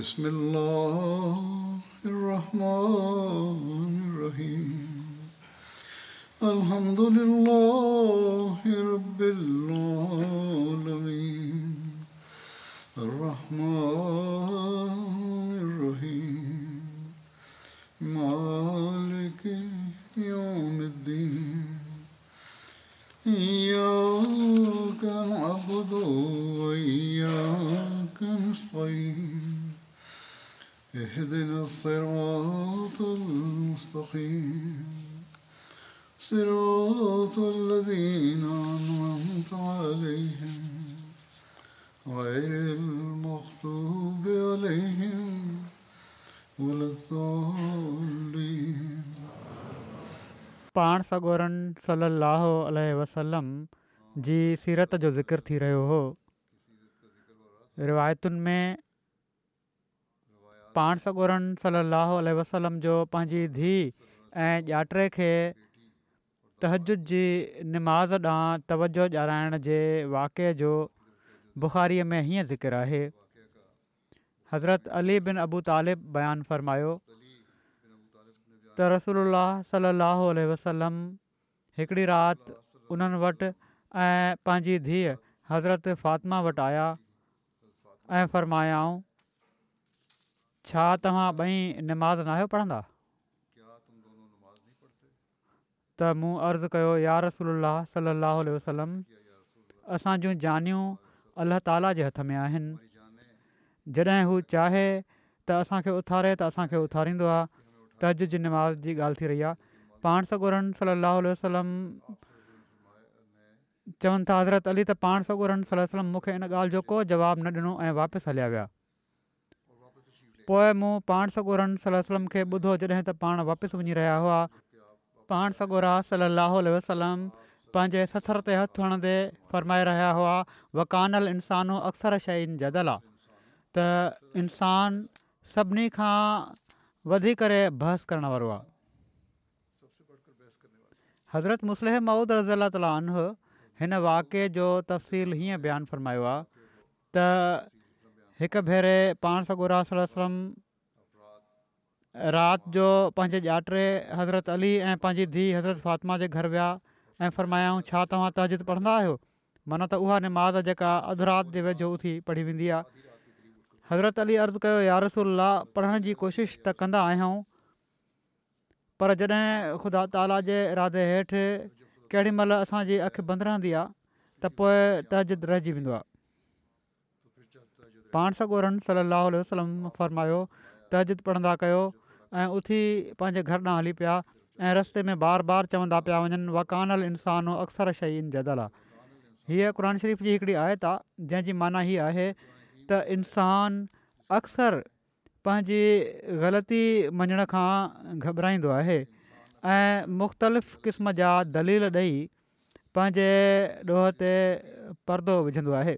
بسم الله सल वसलम जी सीरत जो ज़िकर थी रहियो हो रिवायतुनि में पाण सगोरनि सलाहु वसलम जो पंहिंजी धीउ ऐं ॼाते खे तहजुद जी निमाज़ ॾांहुं तवजो ॼाणाइण जे वाक़े जो बुख़ारीअ में हीअं ज़िकिर आहे हज़रत अली बिन अबू तालिब बयानु फ़र्मायो त रसल सलाहु वसलम हिकिड़ी राति उन्हनि वटि ऐं पंहिंजी धीअ हज़रत फ़ातिमा वटि आया ऐं फ़र्मायाऊं छा तव्हां ॿई निमाज़ न आहियो पढ़ंदा त मूं अर्ज़ु कयो यार रसला सलाहु वसलम असां जूं जानियूं अल्लाह ताला जे हथ में आहिनि जॾहिं हू चाहे त असांखे उथारे त असांखे उथारींदो आहे तजिज नमाज़ जी ॻाल्हि थी रही आहे पाण सगोरन सलाहु चवनि था हज़रत अली त पाण सगोरन सलम मूंखे इन ॻाल्हि जो को जवाबु न ॾिनो ऐं वापसि हलिया विया पोइ मूं पाण सगोरन सलम खे ॿुधो जॾहिं त पाण वापसि वञी रहिया हुआ पाण सगोरा सलाहु वसलम पंहिंजे सथर ते हथु हणंदे फरमाए रहिया हुआ वकानल इंसान अक्सर शाइन जदल आहे त इंसान सभिनी खां वधी करे बहस करण वारो आहे हज़रत मुस्लिम माउद रज़ीला ताल हिन वाके जो तफ़सील हीअं बयानु फ़रमायो आहे त हिकु भेरे पाण सां गासम राति जो पंहिंजे ॼाते हज़रत अली ऐं पंहिंजी धीउ हज़रत फ़ातिमा जे घर विया ऐं फ़रमायाऊं छा तव्हां तजिद पढ़ंदा आहियो माना त उहा निमाज़ जेका अधु राति जे वेझो उथी पढ़ी वेंदी आहे हज़रत अली अर्ज़ु कयो यारसल पढ़ण जी कोशिशि त कंदा आहियूं पर जॾहिं ख़ुदा ताला जे इरादे हेठि केॾीमहिल असांजी अखि बंदि रहंदी आहे त पोइ तहज़िद रहिजी वेंदो आहे पाण सॻोरनि सलाहु वसलम फ़रमायो तहजिद पढ़ंदा कयो ऐं उथी पंहिंजे घर ॾांहुं हली पिया ऐं रस्ते में बार बार चवंदा पिया वञनि वाकानल इंसानु अक्सर शहीन जदल आहे हीअ क़ुर शरीफ़ जी हिकिड़ी आयत आहे जंहिंजी माना हीअ आहे त इंसान अक्सर पंहिंजी ग़लती मञण खां घबराईंदो आहे ऐं मुख़्तलिफ़ क़िस्म जा दलील ॾेई पंहिंजे ॾोह ते परदो विझंदो आहे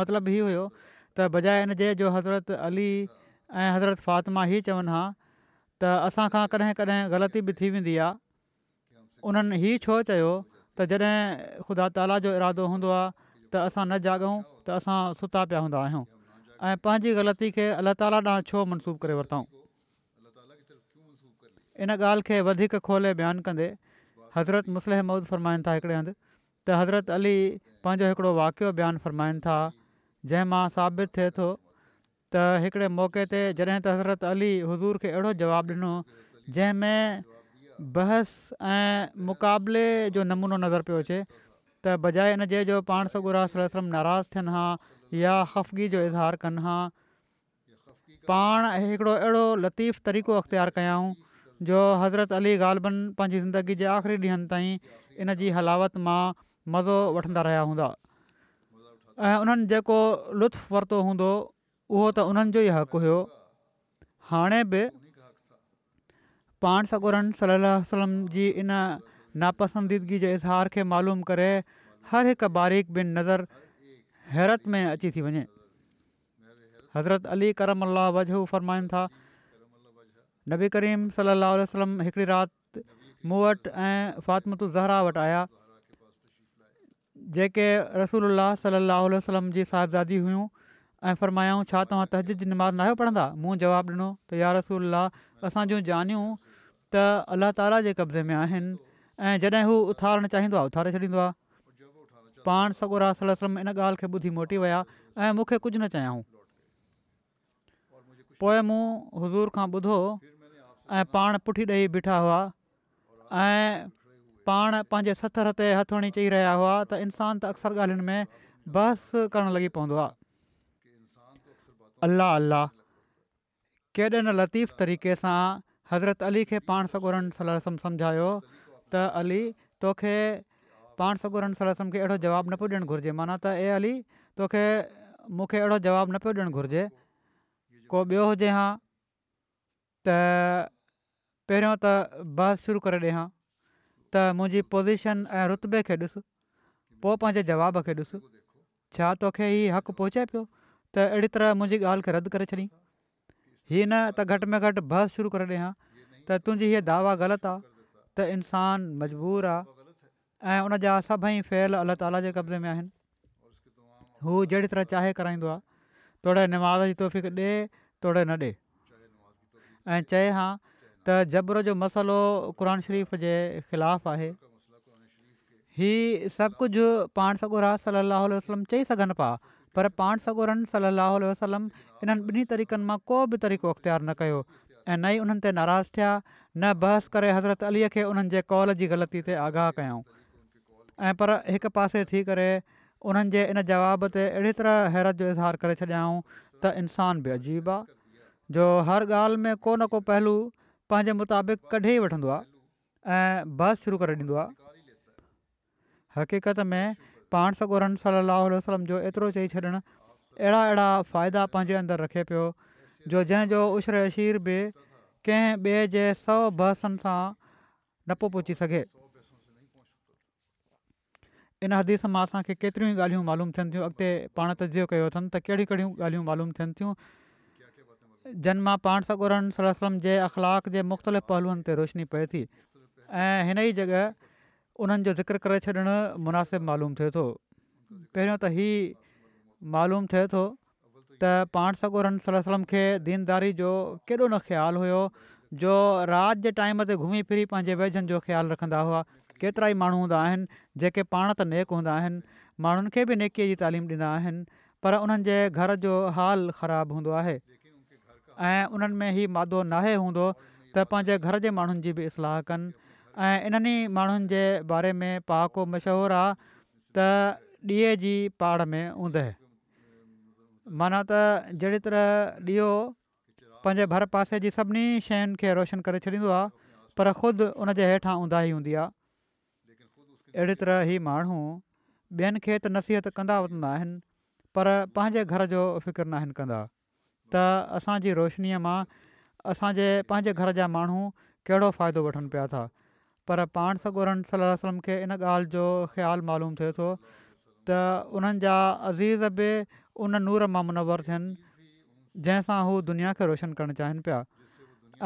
मतिलबु इहो हुयो त बजाए हिनजे जो हज़रत अली ऐं हज़रत फ़ातिमा ई चवनि हा त असां खां कॾहिं कॾहिं ग़लती बि थी वेंदी आहे उन्हनि छो चयो त ख़ुदा ताला जो इरादो हूंदो आहे त असां न जाॻूं त असां सुता पिया हूंदा ऐं पंहिंजी ग़लती खे अलाह ताला ॾांहुं छो मनसूब करे वरितऊं इन ॻाल्हि खे वधीक खोले बयानु कंदे हज़रत मुसलम फ़रमाइनि था हिकिड़े हंधि त हज़रत अली पंहिंजो हिकिड़ो वाक़ियो बयानु फ़रमाइनि था जंहिं मां साबित थिए थो त हिकिड़े मौके ते जॾहिं त हज़रत अली हज़ूर खे अहिड़ो जवाबु ॾिनो जंहिंमें बहस ऐं मुक़ाबले जो नमूनो नज़र पियो अचे त बजाए हिन जे जो पाण सगुरास नाराज़ थियनि हा या ख़फ़गी जो इज़हार कनि हा पाण हिकिड़ो अहिड़ो लतीफ़ तरीक़ो अख़्तियारु कयाऊं जो हज़रत अली ग़ालबनि पंहिंजी ज़िंदगी जे आख़िरी ॾींहंनि ताईं इन जी हलावत मां मज़ो वठंदा रहिया हूंदा ऐं उन्हनि जेको लुत्फु वरितो हूंदो उहो त उन्हनि जो ई हक़ हुओ हाणे बि पाण सगुरनि सलम जी इन नापसंदीदगी जे इज़हार खे मालूम करे हर हिकु बारीक बिन नज़र हैरत में अची थी वञे हज़रत अली करम अलाहु वजह हू फ़रमाइनि था नबी करीम सलाहु वसलम सलम हिकिड़ी राति मूं वटि ऐं फातिमतु آیا वटि आया जेके रसूल صلی सलाहु علیہ वसलम जी साहिबज़ादी हुयूं ऐं फ़रमायूं छा तव्हां तहजीद नमाज़ न आहियो पढ़ंदा मूं जवाबु ॾिनो त या रसूल असां जूं जानियूं त अल्ला ताला जे कब्ज़े में आहिनि ऐं जॾहिं हू उथारणु चाहींदो आहे उथारे छॾींदो आहे पाण सॻोरा सड़ इन ॻाल्हि खे ॿुधी मोटी विया ऐं मूंखे कुझु न चयाऊं पोइ मूं हज़ूर खां ॿुधो ऐं पाण पुठी ॾेई बीठा हुआ ऐं पाण पंहिंजे सथर ते हथु हणी चई रहिया हुआ त इंसान त अक्सर ॻाल्हियुनि में बहस करणु लॻी पवंदो आहे अलाह अल्लाह न लतीफ़ तरीक़े सां हज़रत अली खे पाण सॻोरनि सलसम सम्झायो त अली तोखे पाण सगुरनि सरसम खे अहिड़ो जवाबु न पियो ॾियणु घुरिजे माना त ए अली तोखे मूंखे अहिड़ो जवाबु न पियो ॾियणु घुरिजे को ॿियो हुजे हा त पहिरियों त बस शुरू करे ॾि हा त मुंहिंजी पोज़ीशन ऐं रुतबे खे ॾिसु पोइ पंहिंजे जवाब खे ॾिसु छा तोखे हीउ हक़ु पहुचे पियो त अहिड़ी तरह मुंहिंजी ॻाल्हि खे रद्द करे छॾियईं हीअ न त घटि में घटि बस शुरू करे ॾि हा त तुंहिंजी हीअ दावा ग़लति आहे त इंसानु मजबूर आहे ऐं उन जा सभई फहिल अलाह ताला जे कब्ज़े में आहिनि हू जहिड़ी तरह चाहे कराईंदो आहे तोड़े नमाज़ जी तौफ़ ॾे तोड़े न ॾिए ऐं चए हा त जबर जो मसइलो क़ुर शरीफ़ जे ख़िलाफ़ु आहे हीउ सभु कुझु पाण सगोर आहे सलाहु वसलम चई सघनि पिया पर पाण सगोरन सल अलाह वसलम इन्हनि ॿिन्ही तरीक़नि मां को बि तरीक़ो अख़्तियार न कयो ऐं न ई उन्हनि ते नाराज़ु थिया न बहस करे हज़रत अलीअ खे उन्हनि जे कॉल जी ग़लती ते आगाह कयऊं ऐं पर हिकु पासे थी करे उन्हनि जे इन जवाब ते अहिड़ी तरह हैरत जो इज़हार करे छॾियाऊं त इंसान बि अजीब आहे जो हर ॻाल्हि में को न को पहलू पंहिंजे मुताबिक़ कढी वठंदो आहे ऐं बहस शुरू करे ॾींदो आहे हक़ीक़त में पाण सगोरन सलाहु वसलम जो एतिरो चई छॾणु अहिड़ा अहिड़ा फ़ाइदा पंहिंजे अंदरि रखे पियो जो जंहिंजो उशर अशीर बि कंहिं ॿिए जे सौ बहसनि सां न पियो पहुची सघे इन हदीस मां असांखे केतिरियूं ई ॻाल्हियूं मालूम थियनि थियूं अॻिते पाण तजियो कयो अथनि त कहिड़ियूं कहिड़ियूं ॻाल्हियूं मालूम थियनि थियूं जन मां पाण सगोरनि सलम जे अख़लाक जे मुख़्तलिफ़ पहलूअनि ते रोशनी पए थी ऐं हिन ई जॻह उन्हनि जो ज़िक्र करे छॾणु मुनासिबु मालूम थिए थो पहिरियों त ही मालूम थिए थो त पाण सगोरन सलम खे दीनदारी जो केॾो न ख़्यालु हुयो जो राति जे टाइम ते घुमी फिरी पंहिंजे व्यजनि जो ख़्यालु रखंदा हुआ केतिरा ई माण्हू हूंदा आहिनि जेके पाण त नेक हूंदा आहिनि माण्हुनि खे बि नेकीअ जी तालीम ॾींदा आहिनि पर उन्हनि जे घर जो हाल ख़राबु हूंदो आहे ऐं उन्हनि में ई मादो नाहे हूंदो त पंहिंजे घर जे माण्हुनि जी बि इस्लाह कनि ऐं इन्हनि माण्हुनि जे बारे में पहाको मशहूरु आहे त ॾी जी पहाड़ में उंदहि माना त जहिड़ी तरह ॾीयो पंहिंजे भर पासे जी सभिनी शयुनि खे रोशन करे छॾींदो आहे पर ख़ुदि उन ऊंदा हूंदी आहे अहिड़ी तरह ई माण्हू ॿियनि खे त नसीहत कंदा आहिनि पर पंहिंजे घर जो फ़िक्रु न आहिनि कंदा त असांजी रोशनीअ मां असांजे पंहिंजे घर जा माण्हू कहिड़ो फ़ाइदो वठनि पिया था पर पाण सगोरन सलम खे इन ॻाल्हि जो ख़्यालु मालूम थिए थो त उन्हनि जा अज़ीज़ बि उन नूर मां मुनवर थियनि जंहिंसां हू दुनिया खे रोशन करणु चाहिनि पिया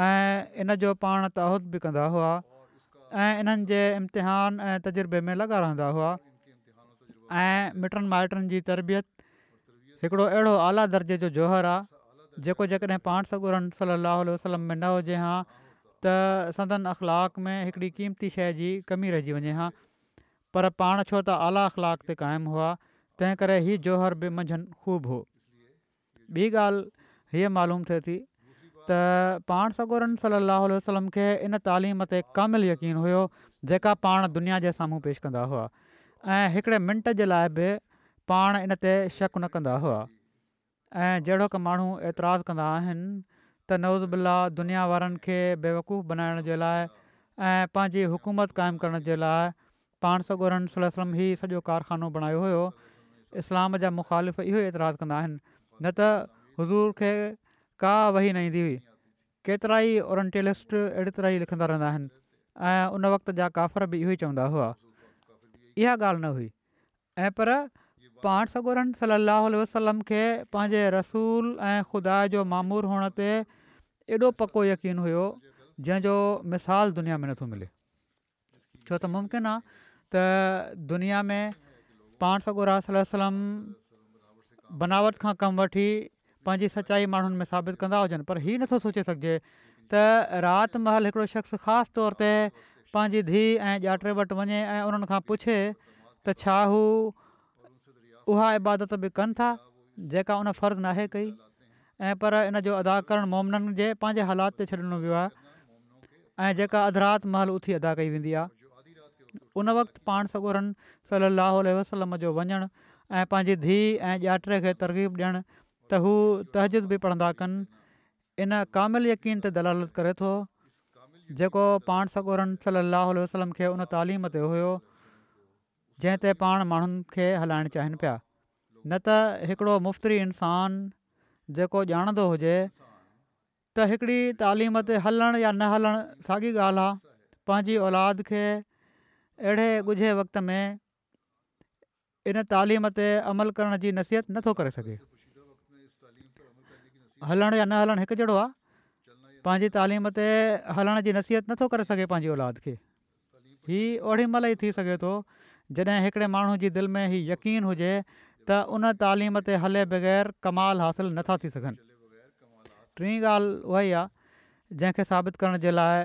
ऐं इन जो पाण तहद बि कंदा हुआ ऐं इन्हनि जे इम्तिहान ऐं तजुर्बे में लॻा रहंदा हुआ ऐं मिटनि माइटनि जी तरबियत हिकिड़ो अहिड़ो आला दर्जे जो जोहर आहे जेको जेकॾहिं पाण सगुरन सली लाही वलम में न हुजे हा त संदन अख़लाक में हिकिड़ी क़ीमती शइ जी कमी रहिजी वञे हा पर पाण छो त आला अख़लाक ते क़ाइमु हुआ तंहिं करे हीअ बि मंझंदि ख़ूबु हो ॿी ॻाल्हि हीअ मालूम थिए थी त पाण सागोरन सली वसलम खे इन तालीम ते कामिल यकीन हुयो जेका पाण दुनिया जे साम्हूं पेश कंदा हुआ ऐं हिकिड़े मिंट जे लाइ बि पाण इन ते शक न कंदा हुआ ऐं जहिड़ो की माण्हू एतिराज़ु कंदा आहिनि त नओज़ दुनिया वारनि खे बेवकूफ़ बनाइण जे लाइ ऐं पंहिंजी हुकूमत क़ाइमु करण जे लाइ पाण सगोरन सलम ई सॼो कारखानो बणायो हुयो इस्लाम जा मुख़ालिफ़ इहो एतिराज़ु कंदा आहिनि न त खे का वही न ईंदी हुई केतिरा ई ओरंटेलिस्ट अहिड़ी तरह ई लिखंदा रहंदा आहिनि उन वक़्त जा काफ़र बि इहो ई चवंदा हुआ इहा ॻाल्हि न हुई ऐं पर पाण सगोरन सलाहु वसलम खे पंहिंजे रसूल ऐं खुदा जो मामूर हुअण ते एॾो पको यकीन हुयो जंहिंजो मिसाल दुनिया में नथो मिले छो त मुमकिन आहे त दुनिया में पाण सगुर वसलम बनावट खां कमु वठी पंहिंजी सचाई माण्हुनि में साबित कंदा हुजनि पर इहे नथो सोचे सघिजे त राति महल हिकिड़ो शख़्स ख़ासि तौर ते पंहिंजी धीउ ऐं ॼाट वटि वञे ऐं उन्हनि खां पुछे त छा हू उहा इबादत बि कनि था जेका उन फ़र्ज़ु नाहे कई ऐं पर इन जो अदा करणु मोमिननि जे पंहिंजे हालात ते छॾणो वियो आहे ऐं जेका अधु महल उथी अदा कई वेंदी आहे उन वक़्तु पाण सगूरनि सलाहु वसलम जो वञणु ऐं पंहिंजी धीउ ऐं ॼाटे खे तरक़ीब ॾियणु त हू तहजिद बि पढ़ंदा कनि इन कामिल यकीन ते दलालत करे थो जेको पाण सगोरन सली अलाह वसलम खे उन तालीम ते हुयो जंहिं ते पाण माण्हुनि खे हलाइणु चाहिनि पिया न त हिकिड़ो मुफ़्ति इंसान जेको ॼाणंदो हुजे त हिकिड़ी तालीम ते हलणु या न हलणु साॻी ॻाल्हि आहे पंहिंजी औलाद खे अहिड़े ॻुझे वक़्त में इन तालीम ते अमल करण जी नसीहत नथो करे सघे हलणु या न हलणु हिकु जहिड़ो आहे पंहिंजी तालीम ते हलण जी नसीहत नथो करे सघे पंहिंजी औलाद खे हीउ ओॾीमहिल ई थी सघे थो जॾहिं हिकिड़े माण्हू जी दिलि में हीउ यकीन हुजे त उन तालीम ते हले बग़ैर कमाल हासिलु नथा थी सघनि टीं ॻाल्हि उहा ई आहे जंहिंखे साबित करण जे लाइ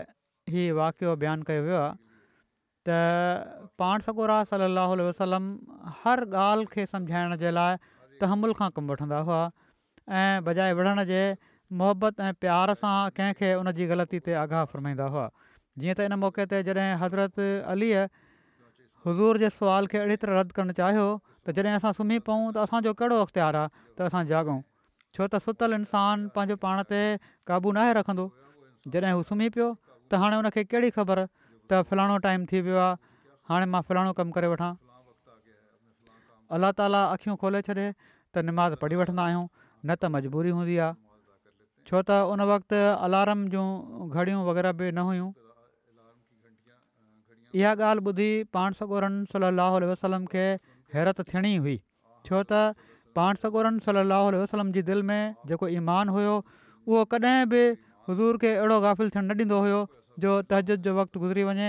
हीउ वाक़ियो बयानु कयो वियो आहे त पाण सलाहु वसलम हर ॻाल्हि खे सम्झाइण जे लाइ तहमुल खां कमु वठंदा हुआ ऐं बजाए विढ़ण जे मुहबत ऐं प्यार सां कंहिंखे उन जी ग़लती ते आगाह फ़रमाईंदा हुआ जीअं त इन मौके ते जॾहिं हज़रत अलीअ हज़ूर जे सुवाल खे अहिड़ी तरह रद्द करणु चाहियो त जॾहिं असां सुम्ही पऊं त असांजो कहिड़ो अख़्तियार आहे त असां जाॻूं छो त सुतल इंसानु पंहिंजो पाण ते क़ाबू नाहे रखंदो जॾहिं हू सुम्ही पियो त हाणे हुनखे कहिड़ी ख़बर त फलाणो टाइम थी वियो आहे हाणे मां फलाणो कमु करे वठां अलाह ताला अख़ियूं खोले छॾे त निमाज़ पढ़ी वठंदा आहियूं न त मजबूरी हूंदी आहे छो त उन वक़्तु अलाराम जूं घड़ियूं वग़ैरह बि न हुयूं इहा ॻाल्हि ॿुधी पाण सगोरनि सलाहु वसलम खे हैरतु थियणी हुई छो त पाण सगोरनि सलाहु वसलम जी दिलि में जेको ईमान हुयो उहो कॾहिं बि हज़ूर खे अहिड़ो गाफ़िल थियणु न ॾींदो हुयो जो तहजद जो वक़्तु गुज़री वञे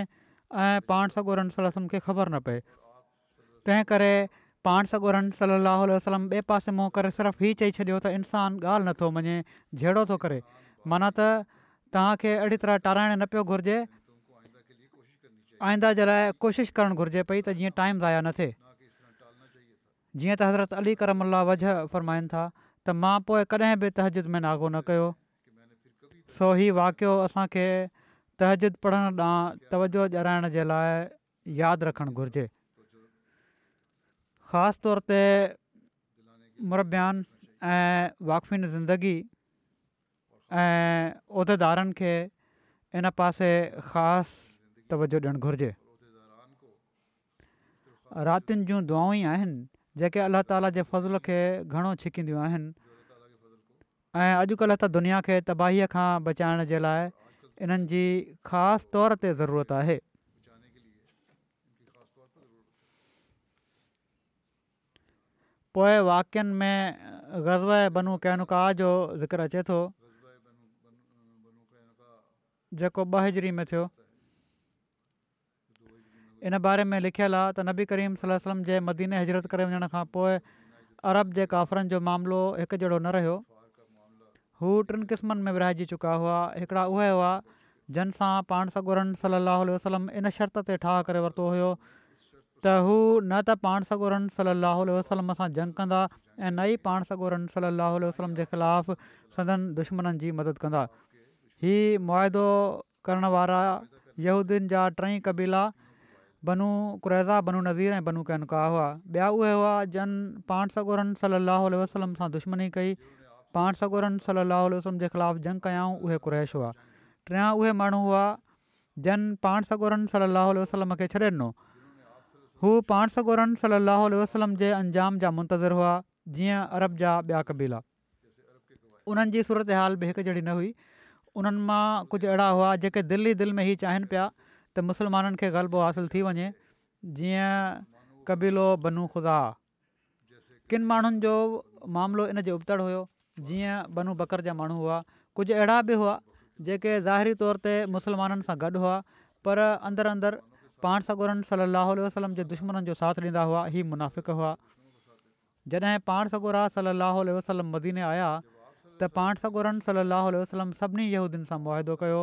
ऐं पाण सगोरनिसल खे ख़बर न पए तंहिं करे पाण सां गुर सलाहु वसलम ॿिए पासे मूं करे सिर्फ़ु ई चई छॾियो त इंसानु ॻाल्हि नथो वञे जहिड़ो थो करे माना त तव्हांखे अहिड़ी तरह टाराइणु न पियो घुरिजे आईंदा जे लाइ कोशिशि करणु घुरिजे पई त जीअं टाइम ज़ाया न थिए जीअं त हज़रत अली करम अलाह वजह फ़रमाइनि था त मां पोइ कॾहिं बि में नागो न कयो सो हीउ वाक़ियो असांखे तहजीद पढ़ण ॾांहुं तवजो ॼाणाइण जे लाइ यादि रखणु घुरिजे ख़ासि तौर ते मुरबियान ऐं वाक़फ़िन ज़िंदगी ऐं उहिदेदारनि खे इन पासे ख़ासि तवजो ॾियणु घुरिजे रातिनि जूं दुआऊं ई आहिनि जेके अलाह ताला जे फज़ुल खे घणो छिकींदियूं आहिनि ऐं अॼुकल्ह त दुनिया खे तबाहीअ खां बचाइण जे लाइ इन्हनि तौर ते ज़रूरत आहे पोएं वाक्यनि में ग़ज़ब बनू कैनुका जो ज़िक्र अचे थो जेको ॿ हिजरी में थियो इन बारे में लिखियलु आहे त नबी करीम सलम जे मदीने हिजरत करे वञण खां पोइ अरब जे काफ़िरनि जो मामिलो हिकु जहिड़ो न रहियो हू टिनि क़िस्मनि में विराइजी चुका हुआ हिकिड़ा उहे हुआ जंहिंसां पाण सगोरन सलाह वसलम इन शर्त ते ठाह करे वरितो हुयो त हू न त पाण सगोरनि सलाहु वसलम सां जंग कंदा ऐं न ई पाण सगोरनि सलाह वसलम जे ख़िलाफ़ु सदन दुश्मननि जी मदद कंदा ही मुआदो करण वारा यहूदियन जा टई कबीला बनू कुरैज़ा बनू नज़ीर ऐं बनू कैनका हुआ ॿिया उहे हुआ जन पाण सॻोरनि सलाहु वसलम सां दुश्मनी कई पाण सगोरन सलाहु वसलम जे ख़िलाफ़ु जंग कयाऊं उहे क़ुरैश हुआ टिया उहे माण्हू हुआ जन पाण सगोरनि सलाहु वसलम खे छॾे ॾिनो हू पाण सगोरन सली वसलम जे अंजाम जा मुंतरु हुआ जीअं अरब जा ॿिया कबीला उन्हनि जी सूरत हाल बि हिकु जहिड़ी न हुई उन्हनि मां कुझु अहिड़ा हुआ जेके दिलि ई दिलि में ई चाहिनि पिया त मुसलमाननि खे ग़लबो हासिलु थी वञे जीअं कबीलो बनू ख़ुदा किन माण्हुनि जो मामिलो इनजे उबतड़ हुयो जीअं बनू बकर जा माण्हू हुआ कुझु अहिड़ा बि हुआ जेके ज़ाहिरी तौर ते मुसलमाननि सां गॾु हुआ पर अंदरि अंदरु पाण सगोरनि सलाहु उल्ह वसलम जे दुश्मन जो साथ ॾींदा हुआ ही मुनाफ़िक हुआ जॾहिं पाण सगुरा सलाहु उल्ह वसल मदीने आया त पाण सॻोरन सलाहु उल्ह वसलम सभिनी जेहूदियुनि सां मुआदो कयो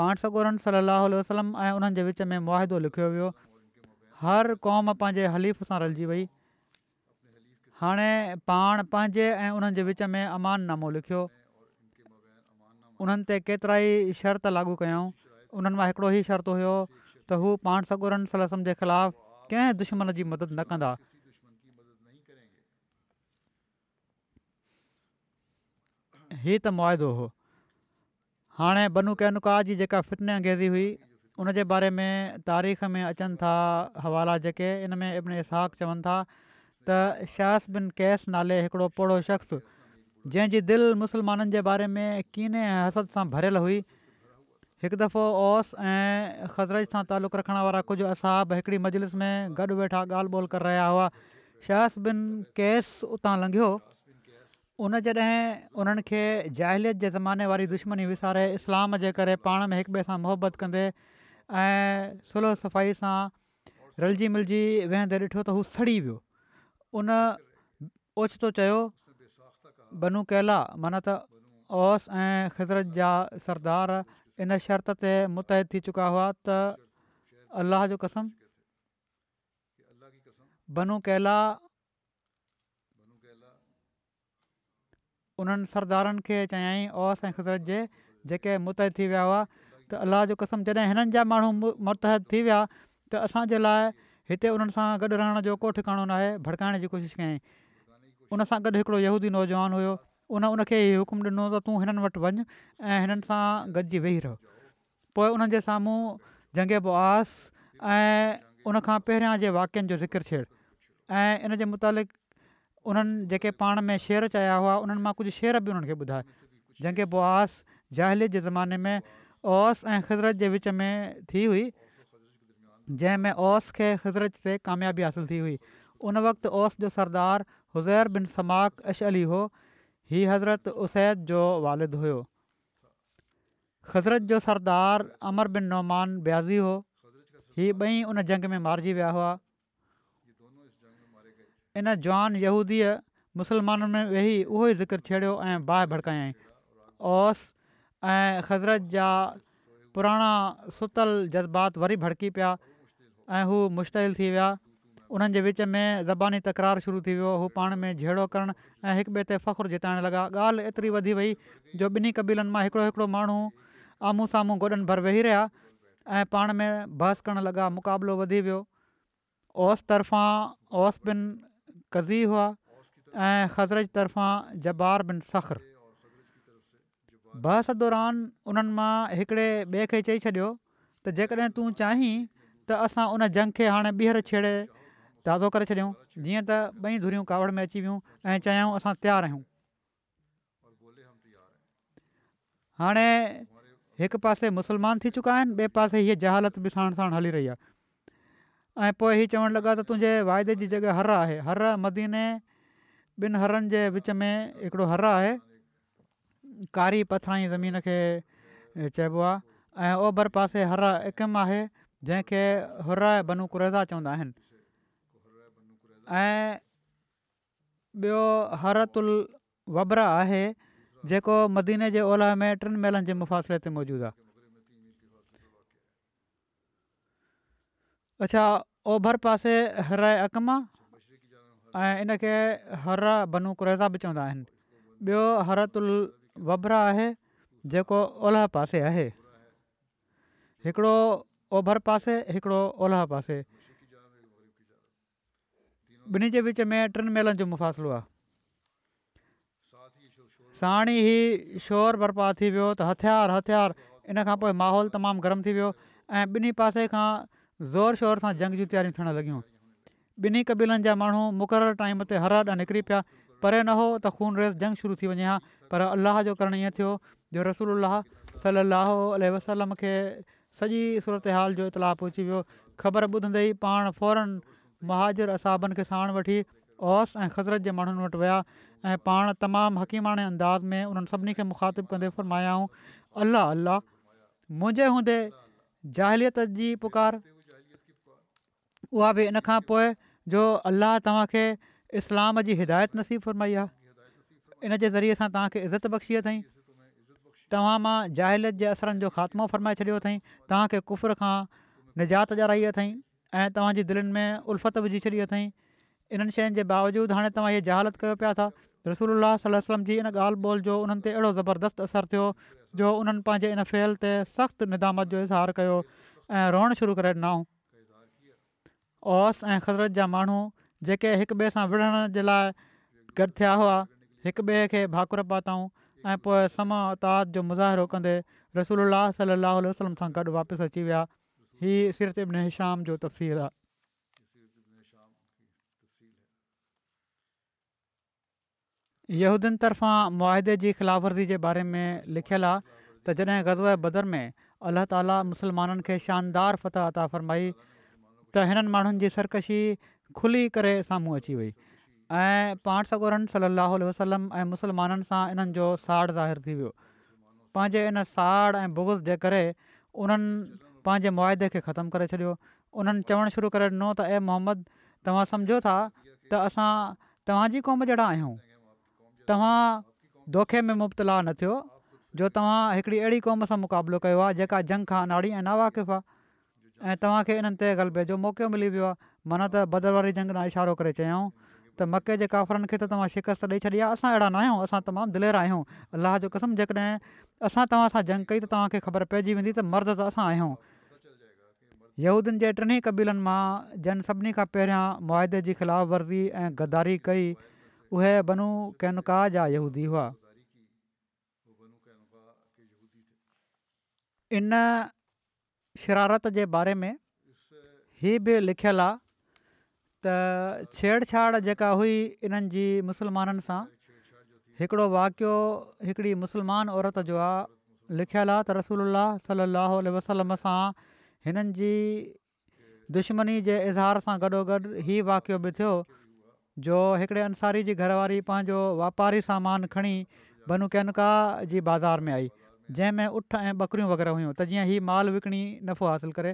पाण सॻोरनि सलाहु वसलम ऐं उन्हनि जे विच में मुआदो लिखियो वियो हर क़ौम पंहिंजे हलीफ़ सां रलजी वई हाणे पाण पंहिंजे ऐं उन्हनि जे विच में अमाननामो लिखियो उन्हनि ते केतिरा ई शर्त लागू कयऊं उन्हनि मां हिकिड़ो ही शर्त हुयो त हू पाण सगूरन सलम जे ख़िलाफ़ु कंहिं दुश्मन जी मदद न कंदा हीउ त मुआदो हो हाणे बनू कैनुका जी जेका फितन अंगेज़ी हुई उन जे बारे में तारीख़ में अचनि था हवाला जेके इन में इब्न इसहाक़ इसहक़वनि था त शाहस बिन कैस नाले हिकिड़ो पोड़ो शख़्स जंहिंजी दिलि मुसलमाननि जे बारे में कीने हसद सां भरियलु हुई हिकु दफ़ो ओस ऐं ख़ज़रज सां तालुक़ु रखण वारा कुझु असां बि हिकिड़ी मजलिस में गॾु वेठा ॻाल्हि ॿोल करे रहिया हुआ शहस बिन कैस उतां लंघियो उन जॾहिं उन्हनि खे जाहिलियत जे ज़माने वारी दुश्मनी विसारे इस्लाम जे करे पाण में हिक ॿिए सां मुहबत कंदे ऐं सुलह सफ़ाई सां रलिजी मिलिजी वेंदे ॾिठो त हू सड़ी वियो उन ओचितो चयो बनू कैला माना त ओस ऐं ख़ज़रत जा सरदार इन शर्त ते मुत थी चुका हुआ त अल्लाह जो कसम बनू कैला उन्हनि सरदारनि खे चयाईं ओस ऐं कुदरत जे जेके मुतहद थी विया हुआ त अलाह जो कसम जॾहिं हिननि जा माण्हू मुतहद थी विया त असांजे लाइ हिते उन्हनि सां गॾु रहण जो को ठिकाणो नाहे भड़काइण जी कोशिशि कयईं उनसां गॾु हिकिड़ो यहूदी नौजवान हुयो उन उनखे इहो हुकुमु ॾिनो त तूं हिननि वटि वञु ऐं हिननि सां गॾिजी वेही रहो पोइ उन्हनि जे साम्हूं जंगे बुआस ऐं उनखां पहिरियां जे वाक्यनि जो ज़िक्र छेड़ ऐं इन जे मुतालिक़ उन्हनि जेके पाण में शेर चाहिया हुआ उन्हनि मां कुझु शेर बि उन्हनि खे ॿुधाए जंगे बुआस ज़ाहिली जे ज़माने में ओस ऐं ख़ुज़रत जे विच में थी हुई जंहिंमें ओस खे ख़ुज़रत ते कामयाबी हासिलु थी हुई उन वक़्तु ओस जो सरदार हुज़ैर बिन समाक एश अली हो हीउ हज़रत उसैद जो वालिदु हुओ ख़ुज़रत जो सरदार अमर बिन नौमान ब्याज़ी हो हीअ ॿई उन जंग में मारिजी विया हुआ इन जवान यूदीअ मुसलमाननि में वेही उहो ई ज़िक्र छेड़ियो ऐं बाहि भड़कायई ओस ऐं ख़ज़रत जा पुराणा सुतल जज़्बात वरी भड़की पिया ऐं हू मुश्तिल थी विया उन्हनि जे विच में ज़बानी तकरार शुरू थी वियो हू पाण में जेड़ो करणु ऐं हिक ॿिए ते फ़ख्रु जिताइणु लॻा ॻाल्हि एतिरी वधी वई जो ॿिन्ही कबीलनि मां हिकिड़ो हिकिड़ो माण्हू आम्हूं साम्हूं गोॾनि भर वेही रहिया ऐं पाण में बहस करणु लॻा मुक़ाबिलो वधी वियो ओस तरफ़ां ओस बिन कज़ी हुआ ऐं ख़ज़रज तरफ़ां जबार बिन सखर बहस दौरान उन्हनि मां हिकिड़े ॿिए चई छॾियो त जेकॾहिं तूं चाहीं त असां उन जंग खे हाणे ॿीहर छेड़े ताज़ो करे छॾियऊं जीअं त ॿई धुरियूं कावड़ में अची वियूं ऐं चयाऊं असां तयारु आहियूं हाणे हिकु पासे मुस्लमान थी चुका आहिनि ॿिए पासे हीअ जहालत बि साण साण हली रही आहे ऐं पोइ हीउ चवणु लॻा त तुंहिंजे वाइदे जी जॻह हर आहे हर मदीने ॿिनि हरनि जे विच में हिकिड़ो हर आहे कारी पथराई ज़मीन खे चइबो आहे ऐं ओभर पासे हर एकम आहे जंहिंखे हुर बनू कुरेज़ा चवंदा आहिनि ऐं ॿियो हरतुल वबरा आहे जेको मदीने जे ओलह में टिनि मेलनि जे मुफ़ासिले ते मौजूदु आहे अच्छा ओभर पासे हर अकम आहे ऐं इनखे हर्रा बनूक रेज़ा बि चवंदा आहिनि ॿियो हरतुल वबरा आहे जेको ओलह पासे आहे हिकिड़ो ओभर पासे हिकिड़ो ओलह पासे ॿिन्ही जे विच में टिनि मेलनि जो मुफ़ासिलो आहे साणी ई शोर बरपा थी वियो त हथियार हथियार इन खां पोइ माहौल तमामु गरम थी वियो ऐं ॿिन्ही पासे खां ज़ोर शोर सां जंग जूं तयारियूं थियणु लॻियूं ॿिन्ही कबीलनि जा माण्हू मुक़ररु टाइम ते हर ॾांहुं निकिरी पिया परे न हो त खून रेस जंग शुरू थी वञे हा पर अलाह जो करणु ईअं थियो जो रसूल अलाह सलो वसलम खे सॼी सूरत हाल जो इतलाउ अची वियो ख़बर ॿुधंदे ई पाण फौरन महाजर असाबनि खे साण वठी औस ऐं ख़ज़रत जे माण्हुनि वटि विया ऐं पाण तमामु हकीमाणे अंदाज़ में उन्हनि सभिनी खे मुखातिबु कंदे फ़र्मायाऊं अलाह अलाह मुंहिंजे हूंदे जाहिलियत जी पुकारु उहा बि इन खां पोइ जो अलाह तव्हांखे इस्लाम जी हिदायत नसीबु फ़रमाई आहे इन जे ज़रिए सां तव्हांखे इज़त बख़्शी अथई तव्हां मां जाहिलियत जे असरनि जो ख़ात्मो फ़रमाए छॾियो अथई तव्हांखे कुफिर खां निजात ॼाराई अथई ऐं तव्हांजी दिलनि में उल्फत विझी छॾी अथई इन्हनि शयुनि जे बावजूदु हाणे तव्हां इहा जहाालत कयो पिया था रसूल सलम जी इन ॻाल्हि ॿोल जो उन्हनि ते अहिड़ो ज़बरदस्तु असरु थियो जो उन्हनि पंहिंजे इन फेल ते सख़्तु निदामत जो इज़हार कयो ऐं रोअणु शुरू करे ओस ऐं ख़ज़रत जा माण्हू जेके हिक ॿिए सां विढ़ण जे लाइ गॾु थिया हुआ हिक ॿिए खे भाकुर पातऊं ऐं पोइ समा उताद जो मुज़रो कंदे रसूल सलाहु उल्हम सां गॾु वापसि अची विया हीउ सिरत इब्न हिशाम जो तफ़सीरु आहेदियुनि तरफ़ां मुआदे जी ख़िलाफ़र्दी जे बारे में लिखियलु आहे त जॾहिं गज़व बदर में अलाह ताली मुसलमाननि खे शानदार फ़तह अता फ़रमाई त हिननि माण्हुनि जी सरकशी खुली करे साम्हूं अची वई ऐं पाठ सगुरनि सली अलाह वसलम ऐं मुसलमाननि सां इन्हनि जो साड़ ज़ाहिरु थी वियो पंहिंजे इन साड़ ऐं बोगस जे करे उन्हनि पंहिंजे मुआदे खे ख़तमु करे छॾियो उन्हनि चवणु शुरू करे ॾिनो त ए मोहम्मद तव्हां सम्झो था त असां तव्हांजी क़ौम जहिड़ा आहियूं तव्हां दोखे में मुबतला न थियो जो तव्हां हिकिड़ी अहिड़ी क़ौम सां मुक़ाबिलो कयो आहे जेका जंग खां अनाड़ी ऐं नावाकिफ़ आहे ऐं तव्हांखे इन्हनि ते ग़लबे जो मौक़ो मिली वियो आहे माना त बदर वारी जंग ना इशारो करे चयाऊं त मके जे काफ़रनि खे त तव्हां शिकस्त ॾेई छॾी आहे असां अहिड़ा न आहियूं असां तमामु दिलेर आहियूं अलाह जो कसम जेकॾहिं असां तव्हां सां जंग कई त तव्हांखे ख़बर पइजी वेंदी त मर्द त असां आहियूं यूदियुनि जे टिनि कबीलनि मां जन सभिनी खां पहिरियां मुआदे जी ख़िलाफ़ वर्ज़ी ऐं गदारी कई उहे बनू कैनका जा यहूदी हुआ इन शरारत जे बारे में ही बि लिखियलु आहे त छेड़ जेका हुई इन्हनि जी मुसलमाननि सां हिकिड़ो वाकियो हिकिड़ी मुसलमान औरत जो आहे लिखियलु आहे त रसूल सलाहु वसलम सां हिननि जी दुश्मनी जे इज़हार सां गॾोगॾु हीउ वाक़ियो बि थियो जो हिकिड़े अंसारी जी घरवारी पंहिंजो वापारी सामान खणी बनू कैनका जी बाज़ार में आई जंहिंमें उठ ऐं ॿकरियूं वग़ैरह हुयूं त जीअं हीअ माल विकिणी नफ़ो हासिलु करे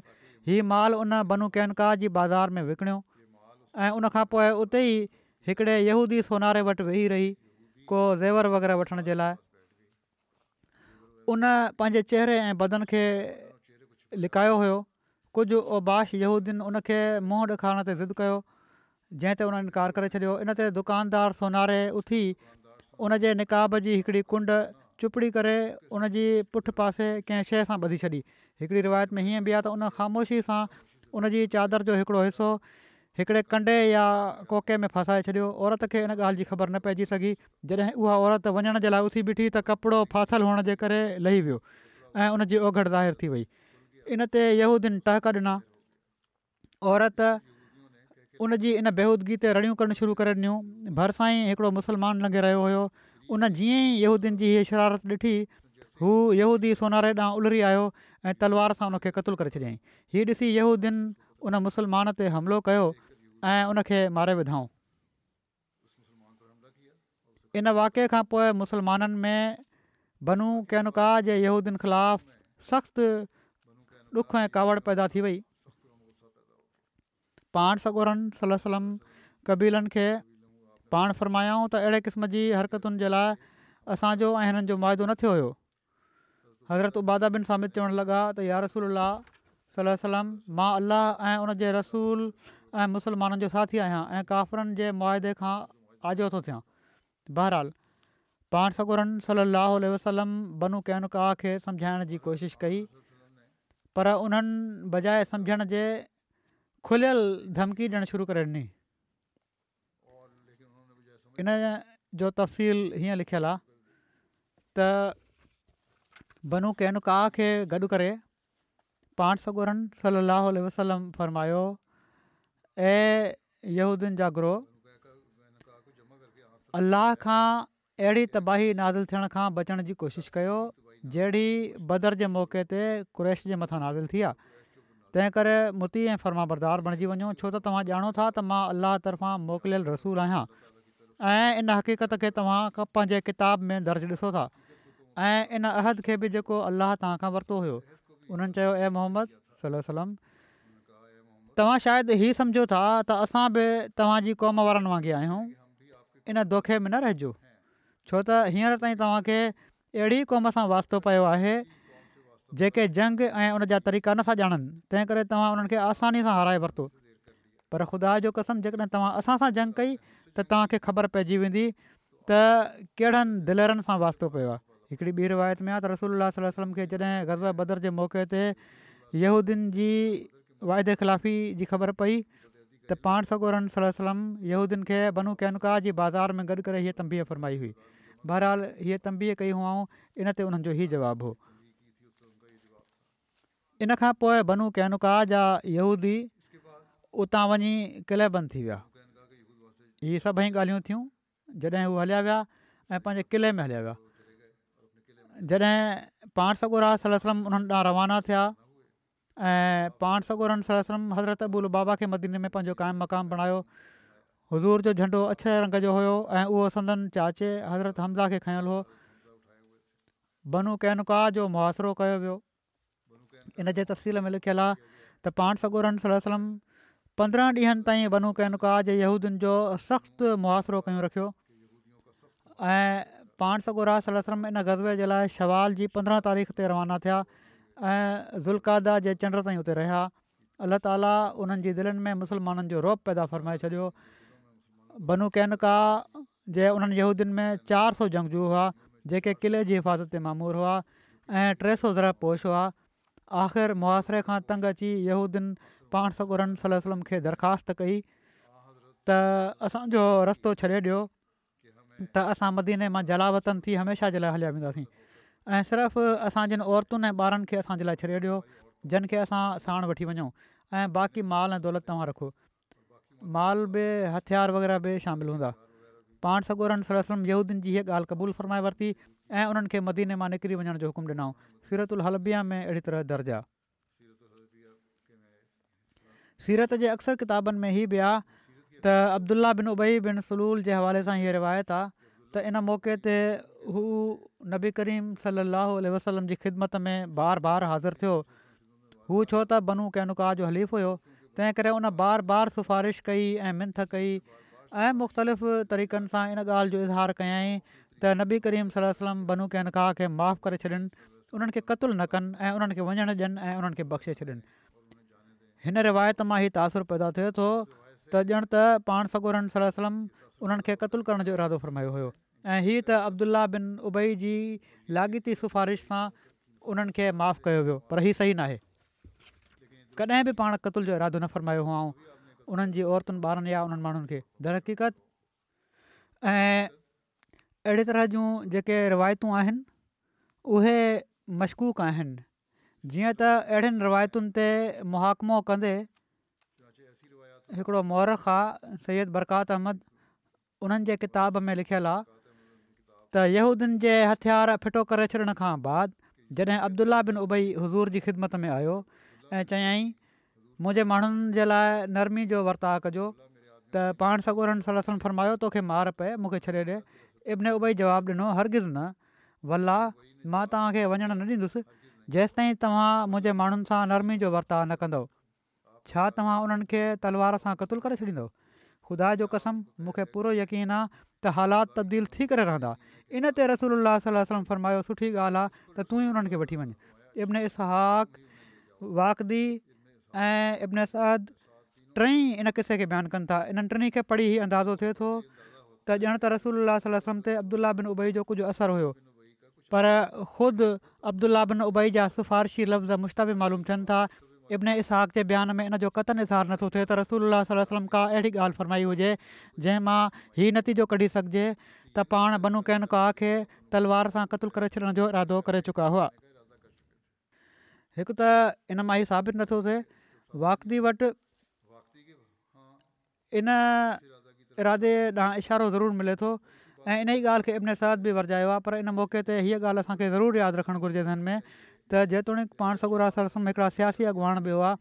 हीअ माल उन बनू कैनका जी बाज़ार में विकिणियो ऐं उनखां पोइ उते ई हिकिड़े यूदी सोनारे वटि वेही रही को ज़ेवर वग़ैरह वठण जे लाइ उन पंहिंजे चहिरे ऐं बदन खे लिकायो हुओ कुझु ओबाश उन खे मुंहुं ॾेखारण ते ज़िद कयो जंहिं ते हुन इनकार करे छॾियो इन ते दुकानदार सोनारे उथी उन जे निकाब जी हिकिड़ी कुंड चुपड़ी करे उन जी पुठि पासे कंहिं शइ सां ॿधी छॾी हिकिड़ी रिवायत में हीअं बि आहे त उन ख़ामोशी सां उन जी चादर जो हिकिड़ो हिसो हिकिड़े कंडे या कोके में फसाए छॾियो औरत खे इन ॻाल्हि जी ख़बर न पइजी सघी जॾहिं उहा औरत वञण जे लाइ उथी बीठी त कपिड़ो फाथल हुअण जे करे लही वियो ऐं उन जी ओघड़ ज़ाहिरु थी वई इन ते यहूदीन टहक ॾिना औरत उन जी इन बेहूदगी ते रड़ियूं करणु शुरू करे ॾिनियूं भरिसां ई हिकिड़ो मुसलमान लंघे रहियो हुयो उन जीअं ईन जी हीअ शरारत ॾिठी यहूदी सोनारे ॾांहुं उलरी आयो ऐं तलवार सां उनखे क़तलु करे छॾियईं हीअ ॾिसी यहूदीन उन मुसलमान ते हमिलो कयो ऐं उनखे मारे विधऊं इन वाक़े खां पोइ मुसलमाननि में बनू कैनका जे यूदीन ख़िलाफ़ु सख़्तु ॾुख ऐं कावड़ पैदा थी वई पाण सगोरनि सलम कबीलनि खे पाण फ़रमायाऊं त अहिड़े क़िस्म जी हरकतुनि जे लाइ असांजो ऐं हिननि जो मुआदो न थियो हुयो हज़रत उबादा बिन सामिद चवणु लॻा त या रसूल सलम मां अलाह ऐं उन जे रसूल ऐं मुस्लमाननि जो साथी आहियां ऐं काफ़िरनि जे मुआदे खां आजो थो थियां बहरहालु पाण सगोरनि सलाहु वसलम बनू कैनका का खे समुझाइण जी कोशिशि कई पर उन्हनि बजाए सम्झण जे खुलियल धमकी ॾियणु शुरू करे ॾिनी इन जो तफ़्सील हीअं लिखियलु आहे त बनू कैनुका खे गॾु करे पाण सॻुरनि सलाह वसलम फ़रमायो ऐं यूदियुनि जा ग्रोह अलाह खां अहिड़ी तबाही नादिल थियण खां बचण जी कोशिशि कयो जहिड़ी बदर जे मौके ते कुरैश जे मथां नाज़िल थी आहे तंहिं करे मोती ऐं फर्माबरदार बणजी वञो छो त तव्हां ॼाणो था त मां अलाह तर्फ़ां मोकिलियल रसूल आहियां ऐं इन हक़ीक़त खे तव्हां पंहिंजे किताब में दर्जु ॾिसो था ऐं इन अहद खे बि जेको अलाह तव्हां खां वरितो हुयो उन्हनि चयो मोहम्मद सलम तव्हां शायदि हीउ सम्झो था त असां बि तव्हांजी क़ौम वारनि वांगुरु आहियूं इन दोखे में न रहिजो छो त हींअर ताईं तव्हांखे अहिड़ी क़ौम सां वास्तो पियो आहे जेके जंग ऐं उनजा तरीक़ा नथा ॼाणनि तंहिं करे तव्हां उन्हनि खे आसानी सां हाराए वरितो पर ख़ुदा जो कसम जेकॾहिं तव्हां असां सां जंग कई त तव्हांखे ख़बर पइजी वेंदी त कहिड़नि दिलरनि सां वास्तो पियो आहे हिकिड़ी ॿी रिवायत में आहे त रसोल्ला सलम खे जॾहिं गज़ब बदर जे मौक़े ते यहूदियुनि जी वाइदे ख़िलाफ़ी जी ख़बर पई त पाण सगोरम सलमूदियुनि खे बनू कैनका जी बाज़ार में गॾु करे हीअ तंबीअ फरमाई हुई बहरहाल हीअ तंबीअ कई हुआ इन ते उन्हनि जो हीउ जवाबु हो इन खां पोइ बनू कैनुका जा यहूदी उतां वञी किले बंदि थी विया इहे सभई ॻाल्हियूं थियूं जॾहिं हू हलिया विया ऐं पंहिंजे किले में हलिया विया जॾहिं पाण सगोरा सलम उन्हनि ॾांहुं रवाना थिया ऐं पाण सगोरन हज़रत अबूल बाबा खे मदीने में पंहिंजो काइमु मक़ामु बणायो हज़ूर जो झंडो अछे रंग जो हुयो ऐं उहो संदन चाचे हज़रत हमज़ा खे खंल हो बनू कैनका जो मुआासिरो कयो वियो इनजे तफ़सील में लिखियलु आहे त पाण सॻोराम सलम पंद्रहं ॾींहनि ताईं बनू कैनका जे यूदियुनि जो सख़्तु मुआासिरो कयो रखियो ऐं पाण सगोरास सलम इन गज़बे जे लाइ शवाल जी पंद्रहं तारीख़ ते रवाना थिया ऐं ज़ुल्कादा जे चंड ताईं उते रहिया अलाह ताला उन्हनि जी में मुस्लमाननि जो रोप पैदा फ़र्माए छॾियो बनू कैनिका जे उन्हनि यहूदियुनि में चारि सौ जंगजू हुआ जेके किले जी हिफ़ाज़त ते मामूर हुआ ऐं टे सौ ज़रा पोश हुआ आख़िर मुआसिरे खां तंग अची यहूदियुनि पाण सन सलम खे दरख़्वास्त कई त असांजो रस्तो छॾे ॾियो त असां मदीने मां जलावतन थी हमेशह जे लाइ हलिया वेंदासीं ऐं सिर्फ़ु जिन औरतुनि ऐं ॿारनि खे असांजे लाइ छॾे ॾियो जिन खे असां साण वठी वञूं ऐं बाक़ी माल ऐं दौलत तव्हां रखो माल बि हथियार वग़ैरह बि शामिलु हूंदा पाण सगोरन सलम यहूदीन जी हीअ ॻाल्हि क़बूल फरमाए वरिती ऐं उन्हनि खे मदीने मां निकिरी वञण जो हुकुमु ॾिना सीरत उल हलबिया में अहिड़ी तरह दर्ज आहे सीरत जे अक्सर किताबनि में हीअ बि आहे त अब्दुला बिन उबई बिन सलूल जे हवाले सां हीअ रिवायत आहे इन मौक़े ते हू नबी करीम सलाहु वसलम जी ख़िदमत में बार बार हाज़िर थियो हू छो त बनू कैनुका जो हलीफ़ हुयो तंहिं करे उन बार बार सिफ़ारिश कई ऐं मिंथ कई ऐं मुख़्तलिफ़ तरीक़नि सां इन ॻाल्हि जो इज़हार कयाईं त नबी करीम सलम बनू केन खाह खे माफ़ु करे छॾिन उन्हनि खे क़तुलु न कनि ऐं उन्हनि खे वञणु ॾियनि ऐं उन्हनि खे बख़्शे छॾिन हिन रिवायत मां ई तासुरु पैदा थिए थो त ॼण त पाण सगोरन सलम उन्हनि खे क़तलु करण जो इरादो फ़रमायो हुयो ऐं हीअ त अब्दुला बिन उबई जी लाॻीती सिफ़ारिश सां उन्हनि खे माफ़ु कयो वियो पर हीअ सही नाहे कॾहिं बि पाण क़तल जो इरादो न फरमायो हुओ उन्हनि जी औरतुनि ॿारनि या उन्हनि माण्हुनि खे तरक़ीक़त ऐं तरह जूं जेके रिवायतूं आहिनि उहे मशकूक आहिनि जीअं त अहिड़ियुनि रिवायतुनि ते मुहाकमो कंदे हिकिड़ो मौरख आहे सैद बरकात अहमद उन्हनि किताब में लिखियलु आहे त यहूदीन जे हथियार फिटो करे छॾण खां बाद जॾहिं अब्दुला बिन उबई हज़ूर जी ख़िदमत में आयो ऐं चयाई मुंहिंजे माण्हुनि जे लाइ नरमी जो वर्ता कजो त पाण सगुरनि सलसन रसमलम तोखे मार पए मूंखे छॾे ॾिए इब्न उबई जवाबु ॾिनो हरगिज़ न वल्ला मां तव्हांखे वञणु न ॾींदुसि जेसि तव्हां मुंहिंजे माण्हुनि सां नरमी जो वर्ताउ न कंदो छा तव्हां उन्हनि खे तलवार सां क़तूल करे छॾींदव ख़ुदा जो कसम मूंखे पूरो यकीन आहे त हालात तब्दील थी करे रहंदा इन ते रसूल अल्लास फ़रमायो सुठी ॻाल्हि आहे त तू ई उन्हनि खे वठी वञु इबन वाक़दी ऐं इब्न सद टई इन क़िसे खे बयानु कनि था इन्हनि टिनी खे पढ़ी अंदाज़ो थिए थो त ॼण त रसूल अलाहम ते अब्दुला बिन उबई जो कुझु असरु हुओ पर ख़ुदि अब्दुल्ला बिन उबई जा सिफ़ारशी लफ़्ज़ मुश्ताव मालूम थियनि था इब्न इसहाक़ जे बयान में इन जो क़तन इज़हार नथो थिए त रसूल अलाहम का अहिड़ी ॻाल्हि फरमाई हुजे जंहिं मां हीउ नतीजो कढी सघिजे त पाण बनू कैन का खे तलवार सां क़तलु करे छॾण जो इरादो करे चुका हुआ हिकु त इन मां ई साबित नथो थिए वाकदी वटि इन इरादे ॾांहुं इशारो ज़रूरु मिले थो ऐं इन ई ॻाल्हि खे इबिन बि वरजायो आहे पर इन मौक़े ते हीअ ॻाल्हि असांखे ज़रूरु यादि रखणु घुरिजे हिन में त जेतोणीकि पाण सगुरा सरसम हिकिड़ा सियासी अॻवान बि हुआ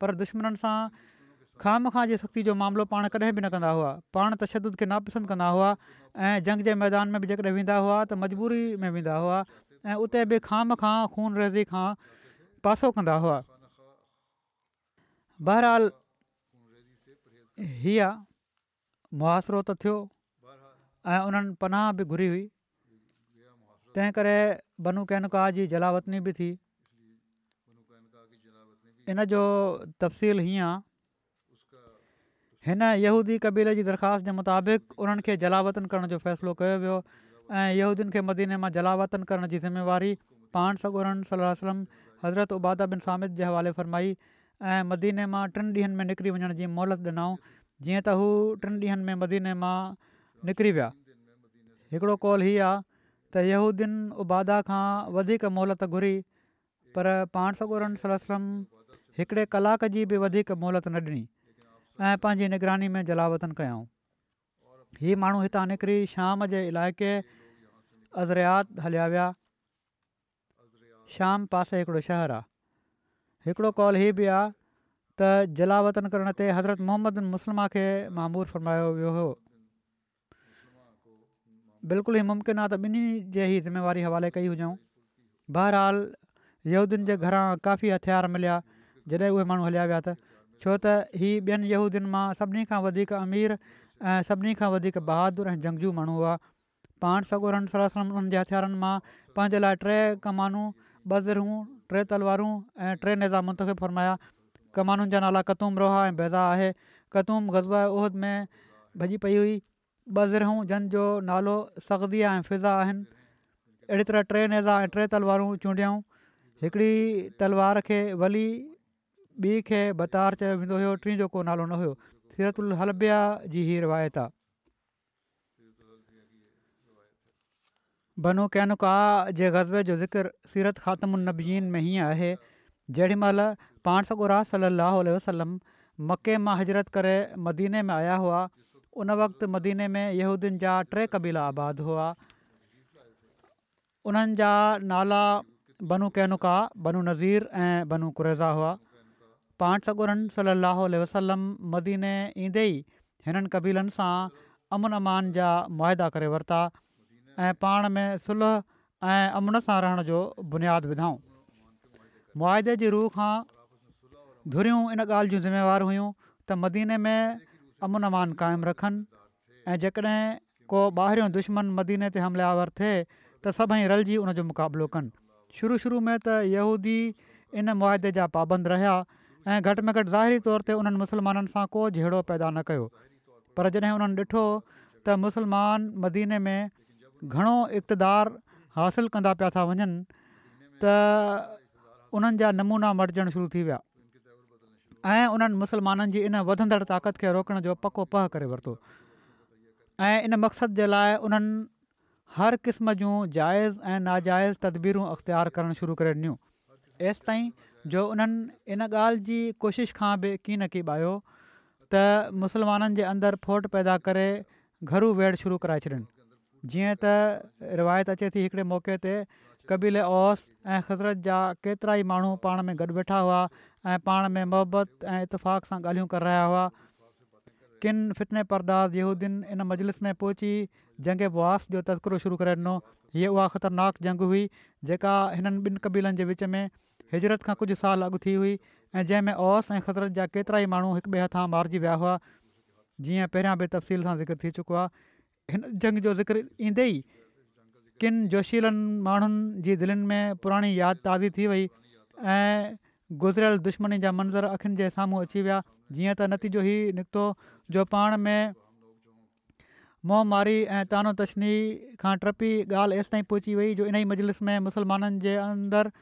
पर दुश्मन सां खाम खां जीअं सख़्ती जो मामिलो पाण कॾहिं बि न कंदा हुआ पाण तशद खे नापसंद कंदा हुआ ऐं जंग जे मैदान में बि जेकॾहिं वेंदा हुआ त मजबूरी में वेंदा हुआ ऐं उते बि खाम खां खून रेज़ी खां पासो कंदा हुआ बहराल हीअ मुआरो त थियो ऐं उन्हनि पनाह बि घुरी हुई तंहिं करे बनू कैनुका जी जलावतनी बि थी हिन जो तफ़सील हीअं हिन यहूदी कबीले जी दरख़्वास्त जे मुताबिक़ उन्हनि खे जलावतन करण जो फ़ैसिलो कयो वियो ऐं यहूदीनि खे मदीने मां जलावतन करण जी ज़िम्मेवारी पाण सगोरन सलम हज़रत उबादा बिन सामिद जे हवाले फ़रमाई ऐं मदीने मां टिनि ॾींहनि में निकिरी वञण जी मोहलत ॾिनऊं जीअं त हू टिनि ॾींहंनि में मदीने मां निकिरी विया हिकिड़ो कॉल हीअ आहे त यूदन उबादा खां वधीक मोहलत घुरी पर पाण सगुरनि सर हिकिड़े कलाक जी बि वधीक मोहलत न ॾिनी ऐं पंहिंजी निगरानी में जलावतन कयाऊं हीअ माण्हू हितां निकिरी शाम जे इलाइक़े अज़रियात हलिया विया श्याम पासे हिकिड़ो शहरु आहे हिकिड़ो कॉल हीअ बि आहे त जलावतन करण ते हज़रत मुहम्मद मुस्लमा खे मामूरु फरमायो वियो हुओ बिल्कुलु ई मुमकिन आहे त ॿिन्ही जे ई ज़िम्मेवारी हवाले कई हुजऊं बहरहालहूदियुनि जे घरां काफ़ी हथियार मिलिया जॾहिं उहे माण्हू हलिया विया त छो त हीअ ॿियनि यहूदियुनि मां सभिनी खां वधीक अमीर ऐं सभिनी खां वधीक बहादुरु ऐं झंगजू माण्हू हुआ पाण सगोरनि जे हथियारनि मां पंहिंजे लाइ टे कमानू ॿ टे तलवारूं ऐं टे नेज़ा मुंतिबु फ़रमाया कमानुनि जा नाला कतूम रोहा ऐं बेज़ा आहे क़तूम गज़ब उहिद में भॼी पई हुई ॿ जन जो नालो सख़िया ऐं फिज़ा आहिनि अहिड़ी तरह टे नेज़ा ऐं टे तलवारूं चूंडियऊं हिकिड़ी तलवार खे वली ॿी खे बतार चयो वेंदो हुयो टीं जो को नालो न हुयो सीरतुल हलबिया जी ही रिवायत आहे बनू कैनुका जे ग़ज़बे जो ज़िक्रु सीरत ख़ात्मीन में हीअं आहे जेॾीमहिल पाण सॻुरा सलाहु वसलम मके मां हजरत करे मदीने में आया हुआ उन वक़्तु मदीने में यूदियुनि जा टे क़बीला आबाद हुआ उन्हनि जा नाला बनू केनुका बनू नज़ीर ऐं बनू कुरेज़ा हुआ पाण सगुरनि सलाहु वसलम मदीने ईंदे ई हिननि कबीलनि सां अमन अमान जा मुआदा करे वरिता ऐं पाण में सुलह ऐं अमन सां रहण जो बुनियादु विधऊं मुआदे जे रूह खां धुरियूं इन ॻाल्हि जूं ज़िमेवार हुयूं त मदीने में अमुन अमान क़ाइमु रखनि ऐं जेकॾहिं को ॿाहिरियों दुश्मन मदीने ते हमलियावर थिए त सभई रलिजी उन जो मुक़ाबिलो कनि शुरू शुरू में त यहूदी इन मुआदे जा पाबंद रहिया ऐं घटि में घटि ज़ाहिरी तौर ते उन्हनि मुसलमाननि सां को झेड़ो पैदा न कयो पर जॾहिं हुननि ॾिठो त मुसलमान मदीने में ઘણો اقتدار حاصل કંદા પયા થા વજન ત انન જા નમૂના મડજણ શુરુ થી પયા આય انન મુસ્લમાનન જી ઇન વધંદડ તાકત કે રોકણ જો પકો પહ કરે વર્તો આય ઇન મકસદ જલાય انન હર કિસ્મ જો જાયઝ એ નાજાયઝ તદબીરો અખત્યાર કરણ શુરુ કરે ન્યુ એસ તાઈ જો انન ઇન ગાલ જી કોશિશ ખાબે કી નકી બાયો ત મુસ્લમાનન જે અંદર ફોટ પેદા કરે ઘરૂ વેડ શુરુ કરાય ચડન जीअं त रिवायत अचे थी हिकिड़े मौके ते क़बीले ओस ऐं ख़ज़रत जा केतिरा ई माण्हू पाण में गॾु वेठा हुआ ऐं पाण में मोहबत ऐं इतफ़ाक़ सां ॻाल्हियूं करे रहिया हुआ किन फितने परदास यहूदीन इन मजलिस में पहुची जंग बुआस जो तस्कुरो शुरू करे ॾिनो हीअ उहा ख़तरनाक जंग हुई जेका हिननि ॿिनि क़बीलनि जे विच में हिजरत खां कुझु साल अॻु थी हुई ऐं जंहिंमें ऑस ऐं ख़ुज़रत जा केतिरा ई माण्हू हिक ॿिए हथां मारिजी विया हुआ जीअं पहिरियां बि तफ़सील सां ज़िक्र थी चुको आहे हिन जंग जो ज़िक्र ईंदे ई جو जोशीलनि माण्हुनि जी दिलनि में पुराणी यादि ताज़ी थी वई ऐं गुज़िरियल दुश्मनी जा मंज़र अखियुनि जे साम्हूं अची विया जीअं त नतीजो ई निकितो जो पाण में मोह ऐं तानो तशनी खां ट्रपी ॻाल्हि एसिताईं पहुची वई जो इन ई मजलिस में मुसलमाननि जे अंदरि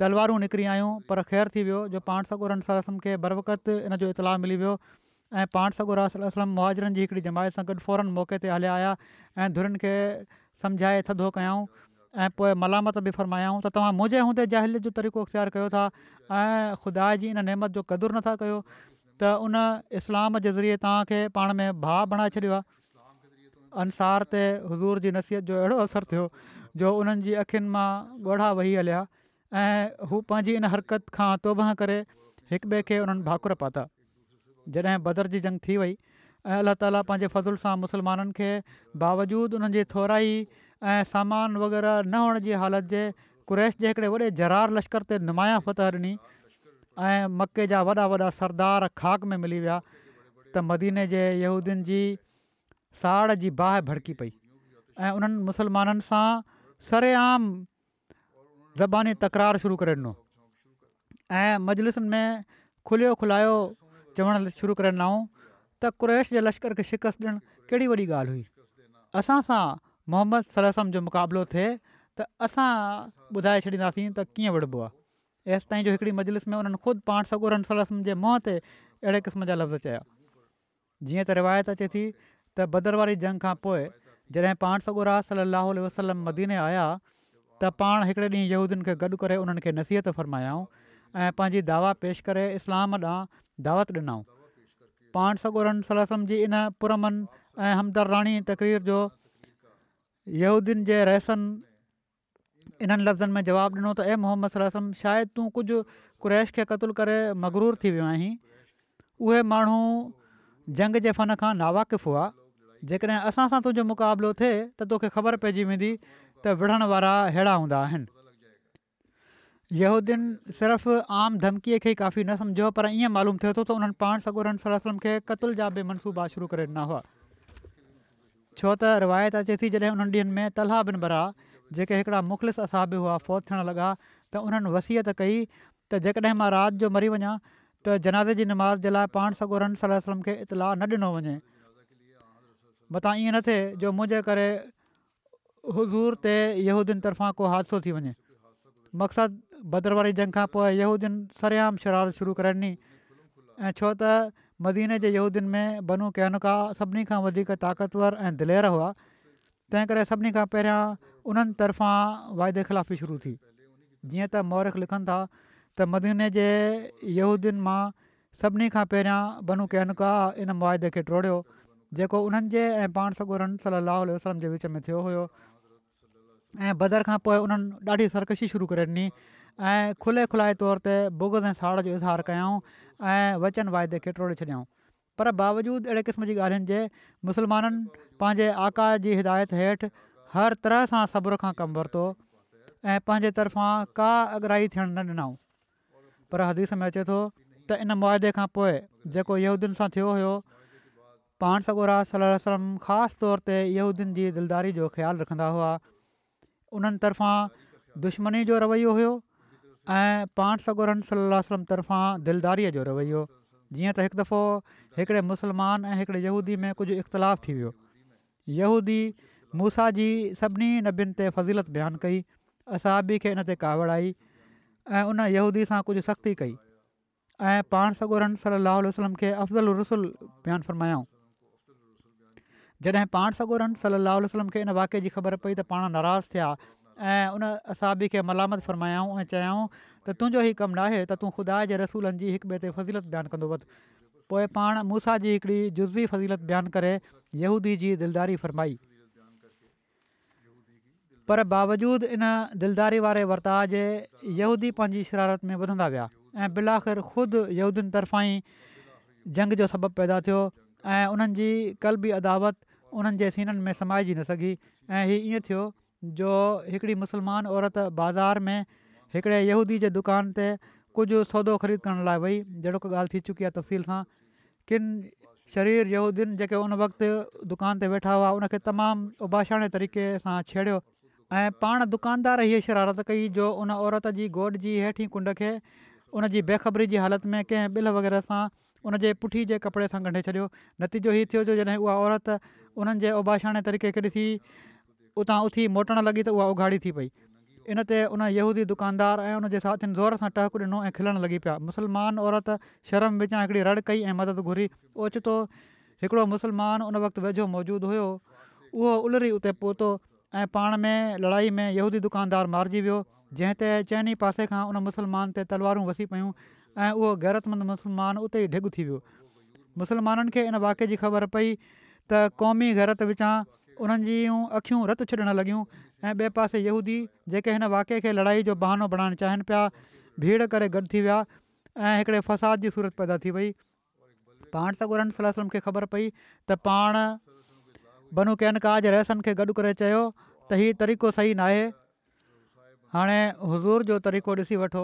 तलवारूं निकिरी आहियूं पर ख़ैरु थी वियो जो पाण सालनि खे बरवत इन जो इतलाउ मिली वियो ऐं पाण सॻो आहे मुआजरनि जी हिकिड़ी जमाइत सां गॾु फौरन मौक़े ते हलिया ऐं धुरनि खे समुझाए थधो कयऊं ऐं पोइ मलामत बि फरमायऊं त तव्हां मुंहिंजे हूंदे जाहिली जो तरीक़ो अख़्तियार कयो था ऐं ख़ुदा जी इन नेमत जो क़दुरु नथा कयो त उन इस्लाम जे ज़रिए तव्हांखे पाण में भाउ बणाए छॾियो अंसार ते हज़ूर जी नसीहत जो अहिड़ो असरु थियो जो उन्हनि जी अखियुनि मां ॻोढ़ा हलिया ऐं हू पंहिंजी इन हरकत खां तोबह करे हिक ॿिए खे उन्हनि भाकुर पाता जॾहिं बदर जी जंग थी वई ऐं अलाह ताली पंहिंजे फ़ज़ुल सां मुसलमाननि खे बावजूदु उन्हनि जी थोराई ऐं सामान वग़ैरह न हुअण जी हालति जे कुरैश जे हिकिड़े वॾे जरार लश्कर ते नुमाया फ़तह ॾिनी ऐं मके जा वॾा वॾा सरदार खाक में मिली विया त मदीने जे यूदियुनि जी साड़ जी बाहि भड़की पई ऐं उन्हनि मुसलमाननि सां सरेआम ज़बानी तकरार शुरू करे ॾिनो ऐं मजलिसनि में खुलियो खुलायो चवणु शुरू कर नंढूं त कुरैश जे लश्कर खे शिकस्तु ॾियणु कहिड़ी वॾी ॻाल्हि हुई असां सां मोहम्मद सलम जो मुक़ाबिलो थिए त असां ॿुधाए छॾींदासीं त कीअं विढ़बो आहे एसि ताईं जो हिकिड़ी मजलिस में उन्हनि ख़ुदि पाण सगोर जे मुंह ते अहिड़े क़िस्म जा लफ़्ज़ चया जीअं त रिवायत अचे थी त भदर वारी जंग खां पोइ जॾहिं पाण सगुरास सलाह वसलम मदीने आया त पाण हिकिड़े ॾींहुं यहूदियुनि खे गॾु करे उन्हनि नसीहत फ़र्मायाऊं ऐं पंहिंजी दावा पेश करे इस्लाम ॾांहुं दावत ॾिनऊं पाण सगोरन सलम जी इन पुरमन ऐं हमदराणी तक़रीर जो यहूदियन जे रहसन इन्हनि लफ़्ज़नि में जवाबु ॾिनो त ए मोहम्मद सलाह शायदि तूं कुझु कुरैश खे क़तलु करे मगरूर थी वियो आहीं उहे माण्हू जंग जे फन खां हुआ जेकॾहिं असां सां तुंहिंजो मुक़ाबिलो थिए त तोखे ख़बर पइजी वेंदी त विढ़ण वारा अहिड़ा हूंदा आहिनि यूदियुनि सिर्फ़ु आम धमकीअ खे ई काफ़ी न समुझो पर ईअं मालूम थिए थो त उन्हनि पाण सगोरन सलम खे क़तल जा बि मनसूबा शुरू करे ॾिना हुआ छो त रिवायत अचे थी जॾहिं हुननि ॾींहनि में तलहा बिन बरा जेके हिकिड़ा मुख़लिस असाब हुआ फ़ौज थियणु लॻा त उन्हनि वसियत कई त जेकॾहिं मां राति जो मरी वञा त जनाज़े जी निमाज़ जे लाइ पाण सगोरन सलम खे इतलाउ न ॾिनो वञे मथां ईअं न थिए जो मुंहिंजे करे हज़ूर ते यहूदीन तर्फ़ां को हादिसो थी वञे मक़सदु भदर वारी जंग खां पोइ इहूदियुनि सरयाम शरारत शुरू करे ॾिनी ऐं छो त मदीने जेहूदियुनि में बनू कैनका सभिनी खां वधीक ताक़तवरु ऐं दिलेर हुआ तंहिं करे सभिनी खां पहिरियां उन्हनि तरफ़ां वाइदे ख़िलाफ़ी शुरू थी जीअं त मौरख लिखनि था त मदीने जे ूदियुनि मां सभिनी खां पहिरियां बनू कैनका इन मुआदे खे टोड़ियो जेको उन्हनि जे ऐं पाण सगोरनि सलाहु वसलम जे विच में थियो हुयो ऐं बदर खां पोइ उन्हनि ॾाढी सरकशी शुरू करे ॾिनी ऐं खुले खुलाए तौर ते बुगज़ ऐं साड़ जो इज़हार कयऊं ऐं वचन वाइदे खे टोड़े छॾियऊं पर बावजूदु अहिड़े क़िस्म जी ॻाल्हियुनि जे मुस्लमाननि पंहिंजे आकाश जी हिदायत हेठि हर तरह सां सब्र खां कमु वरितो ऐं पंहिंजे तरफ़ां का अगराही थियणु न ॾिनऊं पर हदीस में अचे थो त इन मुआदे खां पोइ जेको यहूदियुनि सां थियो हुयो पाण सगोरा वसलम ख़ासि तौर ते इहूदियुनि जी दिलदारी जो ख़्यालु रखंदा हुआ उन्हनि तरफ़ां दुश्मनी जो रवैयो हुयो ऐं पाण सगोरन सलम तर्फ़ां दिलदारीअ जो रवैयो जीअं त हिकु दफ़ो हिकिड़े मुस्लमान ऐं हिकिड़े में कुझु इख़्तिलाफ़ु थी वियो यूदी मूसा जी सभिनी नभनि ते फज़ीलत बयानु कई असाबी खे इन ते कावड़ आई ऐं उन यहूदी सां कुझु सख़्ती कई ऐं पाण सगोरन सलाहु आलो वसलम खे अफ़ज़ल रसुल बयानु फरमायो जॾहिं पाण सगोरन सलाहु आलो वलम खे इन वाके जी ख़बर पई त पाण नाराज़ थिया ऐं उन असाबी खे मलामत फ़रमायाऊं ऐं चयाऊं त तुंहिंजो हीउ कमु नाहे त तूं ख़ुदा जे रसूलनि जी हिक ॿिए ते फज़ीलत बयानु कंदो वथु पोइ पाण मूसा जी हिकिड़ी जुज़्वी फज़ीलत बयानु करे यहूदी जी दिलदारी फ़रमाई पर बावजूद इन दिलदारी वारे वर्ता जे यहूदी पंहिंजी शरारत में वधंदा विया ऐं बिल आख़िर ख़ुदिनि तर्फ़ां ई जंग जो सबबु पैदा थियो ऐं उन्हनि जी अदावत उन्हनि जे में समाइजी न सघी ऐं हीअ ईअं जो हिकिड़ी मुस्लमान औरत बाज़ार में हिकिड़े यहूदी जे दुकान ते कुझु सौदो ख़रीद करण लाइ वई जहिड़ो को ॻाल्हि थी चुकी आहे तफ़सील सां किन शरीर यहूदीन जेके उन वक़्तु दुकान ते वेठा हुआ उनखे तमामु उबाशाणे तरीक़े सां छेड़ियो ऐं पाण दुकानदार हीअ शरारत कई जो उन औरत जी गोड जी हेठी कुंड खे उन जी बेखबरी जी हालति में कंहिं बिल वग़ैरह सां उनजे पुठी जे कपिड़े सां ॻंढे छॾियो नतीजो हीअ थियो जो जॾहिं उहा औरत उन्हनि जे उबाशाणे तरीक़े खे ॾिसी उतां उथी मोटणु लॻी त उहा उघाड़ी थी पई इन ते यहूदी दुकानदार ऐं उनजे साथियुनि ज़ोर सां टहक ॾिनो ऐं खिलणु लॻी पिया मुस्लमान औरत शर्म विचां हिकिड़ी रड़ कई ऐं मदद घुरी ओचितो हिकिड़ो मुसलमान उन वक़्तु वेझो मौजूदु हुयो उहो उलरी उते पहुतो ऐं पाण में लड़ाई में यहूदी दुकानदार मारिजी वियो जंहिं ते चइनि पासे खां उन मुसलमान ते तलवारूं वसी पियूं ऐं उहो गैरतमंद मुसलमान उते ई ढिघ थी वियो मुसलमाननि खे इन वाके जी ख़बर पई त क़ौमी गैरत विचां उन्हनि जूं अखियूं रतु छॾणु लॻियूं ऐं ॿिए पासे इहूदी जेके हिन वाके खे लड़ाई जो बहानो बणाइणु चाहिनि पिया भीड़ करे गॾु थी विया ऐं हिकिड़े फ़साद जी सूरत पैदा थी वई पाण सां उन्हनि सलनि खे ख़बर पई त पाण बनू कैन का जे रहसनि खे गॾु करे चयो त तरीक़ो सही न आहे हाणे जो तरीक़ो ॾिसी वठो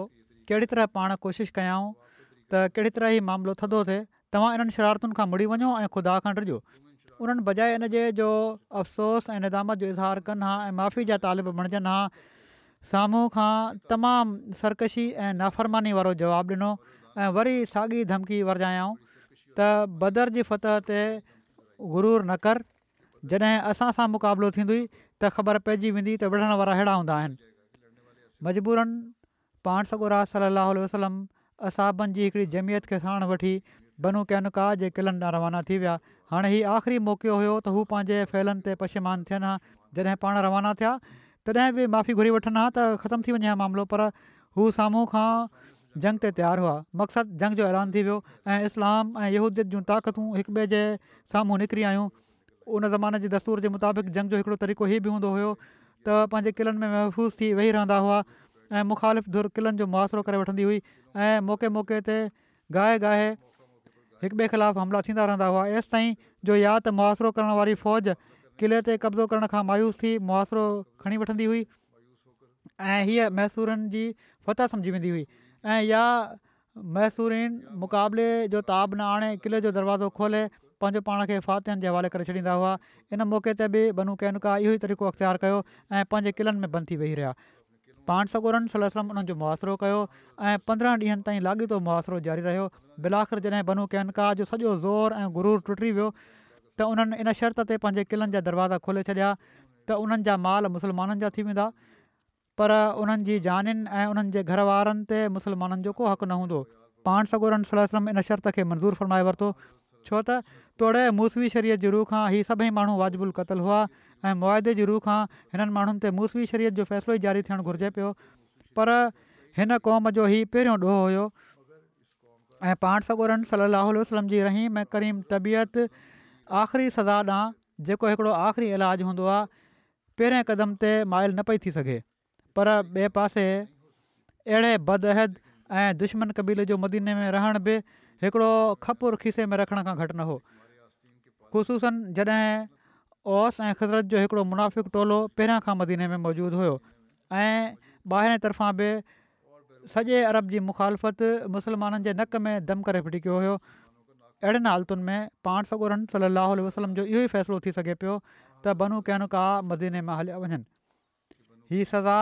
कहिड़ी तरह पाण कोशिशि कयूं त कहिड़ी तरह ई मामिलो थदो थिए तव्हां इन्हनि शरारतुनि खां मुड़ी वञो ऐं ख़ुदा खां उन्हनि बजाए इन जे जो अफ़सोस ऐं निदामत जो इज़हार कनि हा ऐं माफ़ी जा तालिब बणिजनि हा साम्हूं खां तमामु सरकशी ऐं नाफ़रमानी वारो जवाबु ॾिनो ऐं वरी साॻी धमकी वरजायऊं त बदर जी फतह ते गुरूर न कर जॾहिं असां सां मुक़ाबिलो थी त ख़बर पइजी वेंदी त विढ़ण वारा अहिड़ा हूंदा आहिनि मजबूरनि पाण सॻो राज सलाहु वसलम असाबनि जी हिकिड़ी जमियत खे साण वठी बनू कैनका जे किलनि रवाना थी विया हाणे हीअ आख़िरी मौक़ो हुयो त हू पंहिंजे फैलनि ते पशेमान थियनि हा जॾहिं पाण रवाना थिया तॾहिं बि माफ़ी घुरी वठनि हा त ख़तमु थी वञे हा मामिलो पर हू साम्हूं खां जंग ते तयारु हुआ मक़सदु जंग जो ऐलान थी वियो ऐं इस्लाम ऐं यहूदियत जूं ताक़तूं हिकु ॿिए जे साम्हूं निकिरी आहियूं उन ज़माने जे दस्तूर जे मुताबिक़ जंग जो हिकिड़ो तरीक़ो इहे बि हूंदो हुयो त पंहिंजे क़िलनि में महफ़ूज़ थी वेही रहंदा हुआ ऐं मुखालिफ़ु धुर क़िलनि जो मुआासिरो करे वठंदी हुई ऐं मौके मौक़े ते गाहे ॻाए हिक ॿिए ख़िलाफ़ु हमला थींदा रहंदा हुआ एसिताईं जो या त मुआरो करण वारी फ़ौज किले ते कब्ज़ो करण खां मायूस थी मुआसिरो खणी वठंदी हुई ऐं हीअ मैसूरनि जी फतह सम्झी वेंदी हुई ऐं या मैसूरीन मुक़ाबले जो ताब न आणे किले जो दरवाज़ो खोले पंहिंजो पाण खे फ़ातेहनि जे हवाले करे छॾींदा हुआ इन मौक़े ते बि बनू कैनका इहो ई तरीक़ो अख़्तियारु कयो ऐं पंहिंजे क़िलनि में बंदि थी वेही रहिया पाण सगोरन सल सलम उन्हनि जो मुआआरो कयो ऐं पंद्रहं ॾींहनि ताईं लाॻीतो मुआसिरो जारी रहियो बिलाखिर जॾहिं बनू कैनका जो सॼो ज़ोर ऐं गुरूर टुटी वियो त उन्हनि इन शर्त ते पंहिंजे क़िलनि जा दरवाज़ा खोले छॾिया त उन्हनि जा माल मुसलमाननि जा थी वेंदा पर उन्हनि जी जानि ऐं उन्हनि जे घर वारनि ते जो को हक़ न हूंदो पाण सगोरन इन शर्त खे मंज़ूरु फ़र्माए वरितो छो त तोड़े मूसवी शरीफ़ जे रूह खां ई सभई माण्हू वाजिबु क़तलु हुआ ऐं मुआदे जी रूह खां हिननि माण्हुनि ते मूसवी शरीत जो फ़ैसिलो ई जारी थियणु घुरिजे पियो पर हिन क़ौम जो ई पहिरियों ॾोहु हुयो ऐं पाण सगुरनि सलाहु वसलम जी रहीम ऐं करीम तबियत आख़िरी सज़ा ॾांहुं जेको हिकिड़ो आख़िरी इलाजु हूंदो आहे पहिरें क़दम ते माइल न पई थी सघे पर ॿिए पासे अहिड़े बदहद ऐं दुश्मन क़बीले जो मदीने में रहण बि हिकिड़ो खपुर खीसे में रखण खां घटि न हो ख़ुशूसनि जॾहिं ओस ऐं ख़ज़रत जो हिकिड़ो टोलो पहिरियां खां मदीने में मौजूदु हुयो ऐं ॿाहिरें तरफ़ां बि सॼे अरब जी मुखालफ़त मुसलमाननि जे नक में दम करे फिटीकियो हुयो अहिड़ियुनि हालतुनि में पाण सकुरन सली अलाह वसलम जो इहो ई फ़ैसिलो थी सघे पियो त बनू कैनका मदीने मां हलिया वञनि हीअ सज़ा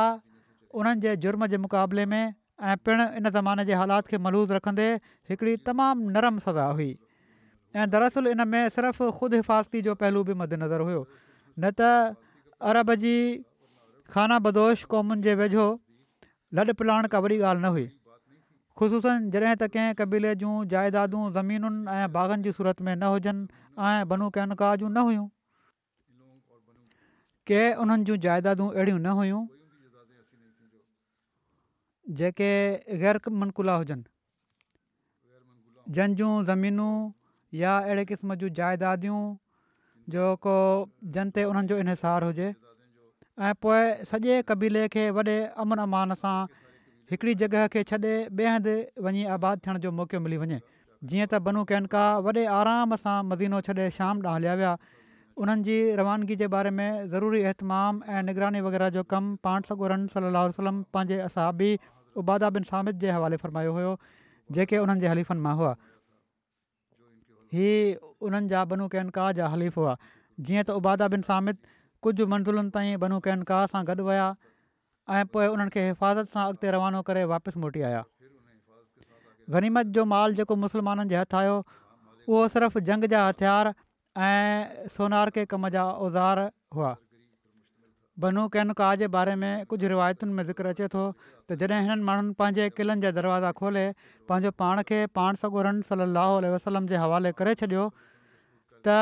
उन्हनि जे जुर्म जे मुक़ाबले में ऐं पिणु इन ज़माने जे हालात खे मलूज़ रखंदे हिकिड़ी तमामु नरम सज़ा हुई ऐं दरअसल इन में सिर्फ़ु ख़ुदि हिफ़ाज़ती जो पहलू बि मदनज़र हुयो न त अरब जी खाना बदोश क़ौमुनि जे वेझो लॾ पिलाण का वरी ॻाल्हि न हुई ख़ुशूसनि जॾहिं त कंहिं क़बीले जूं जाइदादूं ज़मीनुनि ऐं बाग़नि जी सूरत में न हुजनि ऐं बनू कैनका जूं न हुयूं के उन्हनि जूं जाइदादूं अहिड़ियूं न हुयूं जेके ग़ैर मनकुला हुजनि जंहिंजूं ज़मीनूं या अहिड़े क़िस्म जूं जाइदादियूं जो को जन ते उन्हनि जो इनसार हुजे ऐं पोइ सॼे क़बीले खे वॾे अमन अमान सां हिकिड़ी जॻह खे छॾे ॿिए हंधि वञी आबादु थियण जो मौक़ो मिली वञे जीअं त बनू कैनका वॾे आराम सां मदीनो छॾे शाम ॾांहुं हलिया विया उन्हनि जी रवानगी जे बारे में ज़रूरी अहतमाम ऐं निगरानी वग़ैरह जो कमु पाण सगुरन सली वसलम पंहिंजे असाबी उबादा बिन सामिद जे हवाले फ़रमायो हुयो जेके उन्हनि जे हलीफ़नि मां हुआ हीअ उन्हनि जा बनू कैनका जा हलीफ़ हुआ जीअं त उबादा बिन सामिद कुझु मंज़िलुनि ताईं बनू कैनका सां गॾु विया ऐं पोइ उन्हनि खे हिफ़ाज़त सां अॻिते रवानो करे वापसि मोटी आया गनीमत जो माल जेको मुसलमाननि जे हथु आयो उहो सिर्फ़ु जंग जा हथियार ऐं सोनार के कम जा औज़ार हुआ बनू कैन का जे बारे में कुझु रिवायतुनि में ज़िक्र अचे थो त जॾहिं हिननि माण्हुनि पंहिंजे क़िलनि जा दरवाज़ा खोले पंहिंजो पाण खे पाण सॻोरनि सली अलसलम जे हवाले करे छॾियो त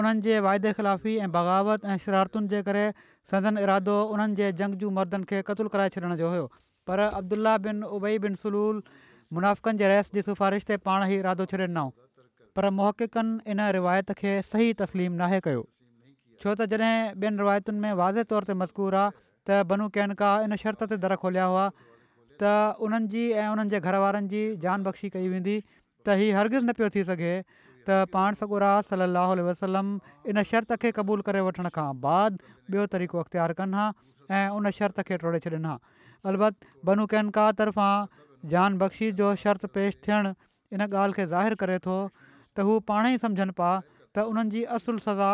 उन्हनि जे वाइदे ख़िलाफ़ी ऐं बग़ावत ऐं शरारतुनि जे करे सदन इरादो उन्हनि जे जंग जूं मर्दनि खे क़तूल कराए छॾण जो हुयो पर अब्दुल्ला बिन उबई बिन सलूल मुनाफ़िकनि जे रहस जी सिफ़ारिश ते पाण ई इरादो छॾे नऊं पर मुहक़िकनि इन रिवायत खे सही तस्लीम नाहे कयो छो त जॾहिं ॿियनि रिवायतुनि में वाज़े तौर ते मज़कूर आहे त बनू कैनका इन शर्त ते दर खोलिया हुआ त उन्हनि जी ऐं उन्हनि जे घर वारनि जी जान बख़्शी कई वेंदी त हीअ हरगिज़ न पियो थी सघे त पाण सगुरा सली लाहु वसलम इन शर्त खे क़बूलु करे वठण खां बाद ॿियो तरीक़ो अख़्तियारु कनि हा ऐं उन शर्त खे टोड़े छॾनि हा अलति बनू कैनका तर्फ़ां जान बख़्शी जो शर्त पेश थियणु इन ॻाल्हि खे ज़ाहिर करे थो त हू पाणे ई सम्झनि पिया त उन्हनि असुलु सज़ा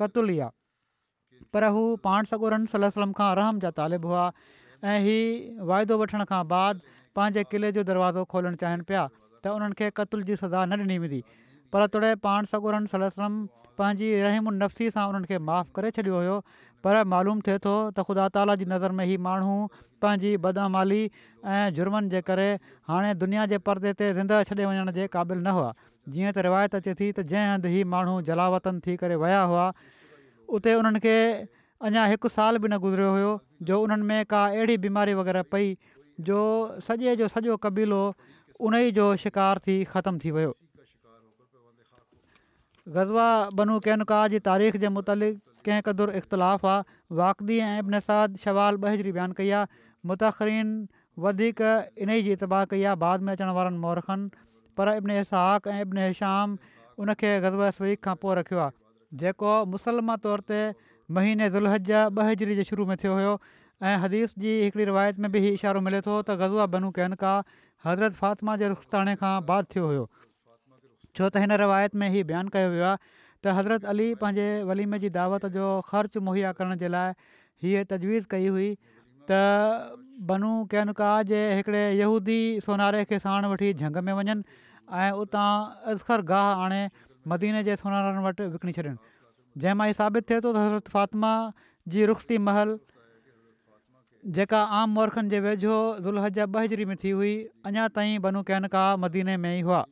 कतुल ई आहे पर हू पाण सगुरन सल सलम खां रहम जा तालिब हुआ ऐं हीअ वाइदो वठण खां बाद पंहिंजे क़िले जो दरवाज़ो खोलणु चाहिनि पिया त उन्हनि खे क़तल जी सज़ा न ॾिनी वेंदी पर तॾहिं पाण सगोरन सल सलम पंहिंजी रहमु नफ़्सी नफ़्सीअ सां उन्हनि खे माफ़ु करे छॾियो हुयो पर मालूम थिए थो त ख़ुदा ताला जी नज़र में हीउ माण्हू पंहिंजी बदामाली ऐं जुर्मनि जे करे हाणे दुनिया जे परदे ते ज़िंदह छॾे वञण जे क़ाबिल न हुआ जीअं त रिवायत अचे थी त जंहिं हंधि ई माण्हू जलावतन थी करे विया हुआ उते उन्हनि खे अञा हिकु साल बि न गुज़रियो हुयो जो उन्हनि में का अहिड़ी बीमारी वग़ैरह पई जो सॼे जो सॼो क़बीलो उन ई जो शिकार थी ख़तमु थी वियो ग़ज़वा बनू कैनिका जी तारीख़ जे मुतलिक़ कंहिं क़दुरु इख़्तिलाफ़ आहे वाक़दी ऐं इबिनसाद शवाल ॿि बयानु कई आहे मुतरीन वधीक इन ई जी इतबाह कई आहे बाद में अचण वारनि मोहरखनि पर इब्न इ सहाक़ ऐं इबिनइ इश्याम उन गज़ब गज़वा स्वीक़ खां पोइ रखियो आहे जेको मुसलमा तौर ते महीने दुल्ह जा ॿ हज़री जे शुरू में थियो हुयो ऐं हदीस जी हिकिड़ी रिवायत में बि इहो इशारो मिले थो त गज़वा बनू कयनि का हज़रत फ़ातिमा जे रुखताणे खां बाद थियो हुयो छो त हिन रिवायत में हीउ बयानु कयो वियो आहे त हज़रत अली पंहिंजे वलीमे जी दावत जो ख़र्चु मुहैया करण जे लाइ हीअ तजवीज़ कई हुई त बनू कैनका जे हिकिड़े यहूदी सोनारे खे साण वठी झंग में वञनि ऐं उतां असखर गाह आणे मदीने जे सोनारनि वटि विकिणी छॾनि जंहिंमां ई साबित थिए थो त हज़रत फ़ातिमा जी रुखी महल जेका आम मोरखनि जे वेझो दुलह ॿ में थी हुई अञा ताईं बनू कैनका मदीने में ई हुआ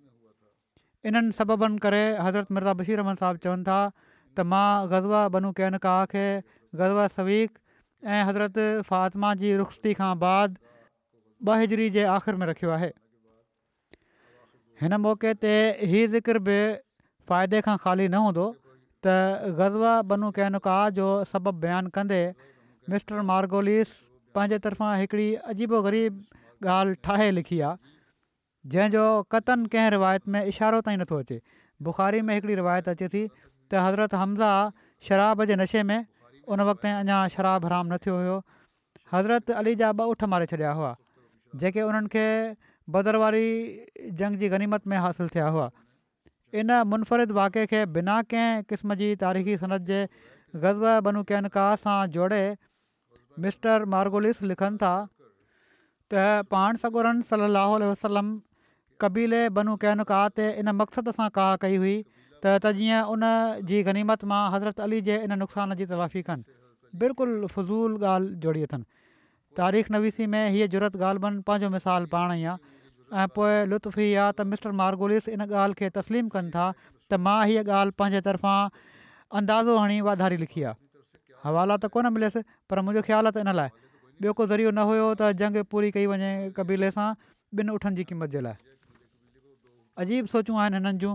इन्हनि सबबनि करे हज़रत मिर्ज़ा बशीर अहमद साहब चवनि था त मां गज़वा बनू कैनका खे गज़वा सवीक ऐं हज़रति फ़ातिमा जी रुख़्ती खां बाद बहिजरी जे आख़िर में रखियो आहे हिन मौक़े ते हीअ ज़िक्र बि फ़ाइदे खां ख़ाली न हूंदो त ग़ज़वा बनू कैनुका जो सबबु बयानु कंदे मिस्टर मार्गोलिस पंहिंजे तरफ़ां हिकिड़ी अजीबो ग़रीबु ॻाल्हि ठाहे लिखी आहे जंहिंजो कतल कंहिं रिवायत में इशारो ताईं नथो अचे बुख़ारी में हिकिड़ी रिवायत अचे थी त हज़रत हमज़ा शराब जे नशे में उन वक़्त अञा शराब हराम न थियो हुयो हज़रत अली जा ॿ उठ मारे छॾिया हुआ जेके उन्हनि खे बदर वारी जंग जी गनीमत में हासिलु थिया हुआ इन मुनफ़रिद वाक़े खे बिना कंहिं क़िस्म जी तारीख़ी सनत जे ग़ज़ब बनु कैनिका सां जोड़े मिस्टर मार्गोलिस लिखनि था त पाण सगुरन सलाहु वसलम कबीले बनू कैनका ते इन मक़सद सां का कई हुई त त जीअं उन जी गनीमत मां हज़रत अली जे इन नुक़सान जी तलाफ़ी कनि बिल्कुलु फज़ूल ॻाल्हि जोड़ी अथनि तारीख़ नवीसी में हीअ जुरत ॻाल्हि ॿ पंहिंजो मिसाल पाण ई आहे ऐं पोइ लुत्फ़ु ई आहे त मिस्टर मार्गोलिस इन ॻाल्हि खे तस्लीम कनि था त मां हीअ ॻाल्हि पंहिंजे तरफ़ां अंदाज़ो हणी वाधारी लिखी आहे हवाला त कोन मिलियसि पर मुंहिंजो ख़्यालु आहे त इन लाइ ॿियो को ज़रियो न हुयो त जंग पूरी कई वञे क़बीले सां ॿिनि उठनि जी क़ीमत जे लाइ अजीब सोचूं आहिनि हिननि जूं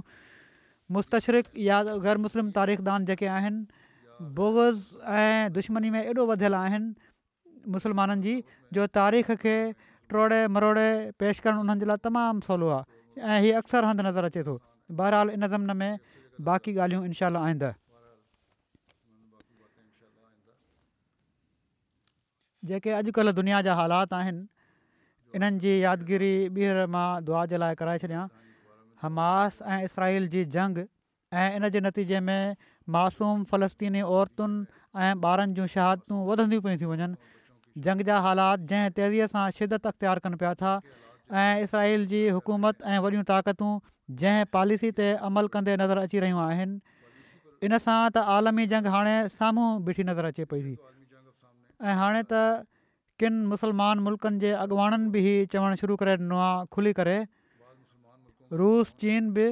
मुस्तशरक या ग़ैर मुस्लिम तारीख़दान दान जेके आहिनि बोवज़ ऐं दुश्मनी में एॾो वधियलु आहिनि मुसलमाननि जी जो तारीख़ खे टोड़े मरोड़े पेश करणु उन्हनि जे लाइ तमामु सवलो आहे ऐं हीअ अक्सर हंधि नज़र अचे थो बहरहाल इन ज़मन में बाक़ी ॻाल्हियूं इनशा आईंद जेके अॼुकल्ह दुनिया जा हालात आहिनि इन्हनि जी यादिगिरी ॿीहर मां दुआ जे लाइ कराए छॾियां हमास ऐं इसराइल जी जंग ऐं इन जे नतीजे में मासूम फ़लस्तीनी औरतुनि ऐं ॿारनि जूं शहादतूं वधंदियूं पियूं थी वञनि जंग जा हालात जंहिं तेज़ीअ सां शिदत अख़्तियारु कनि पिया था ऐं इसराईल जी हुकूमत ऐं वॾियूं ताक़तूं जंहिं पॉलिसी ते अमल कंदे नज़र अची रहियूं आहिनि इन सां त आलमी जंग हाणे साम्हूं बीठी नज़र अचे पई थी ऐं हाणे त किनि मुस्लमान मुल्कनि जे अॻुवाणनि बि चवणु शुरू करे ॾिनो आहे खुली करे रूस चीन बि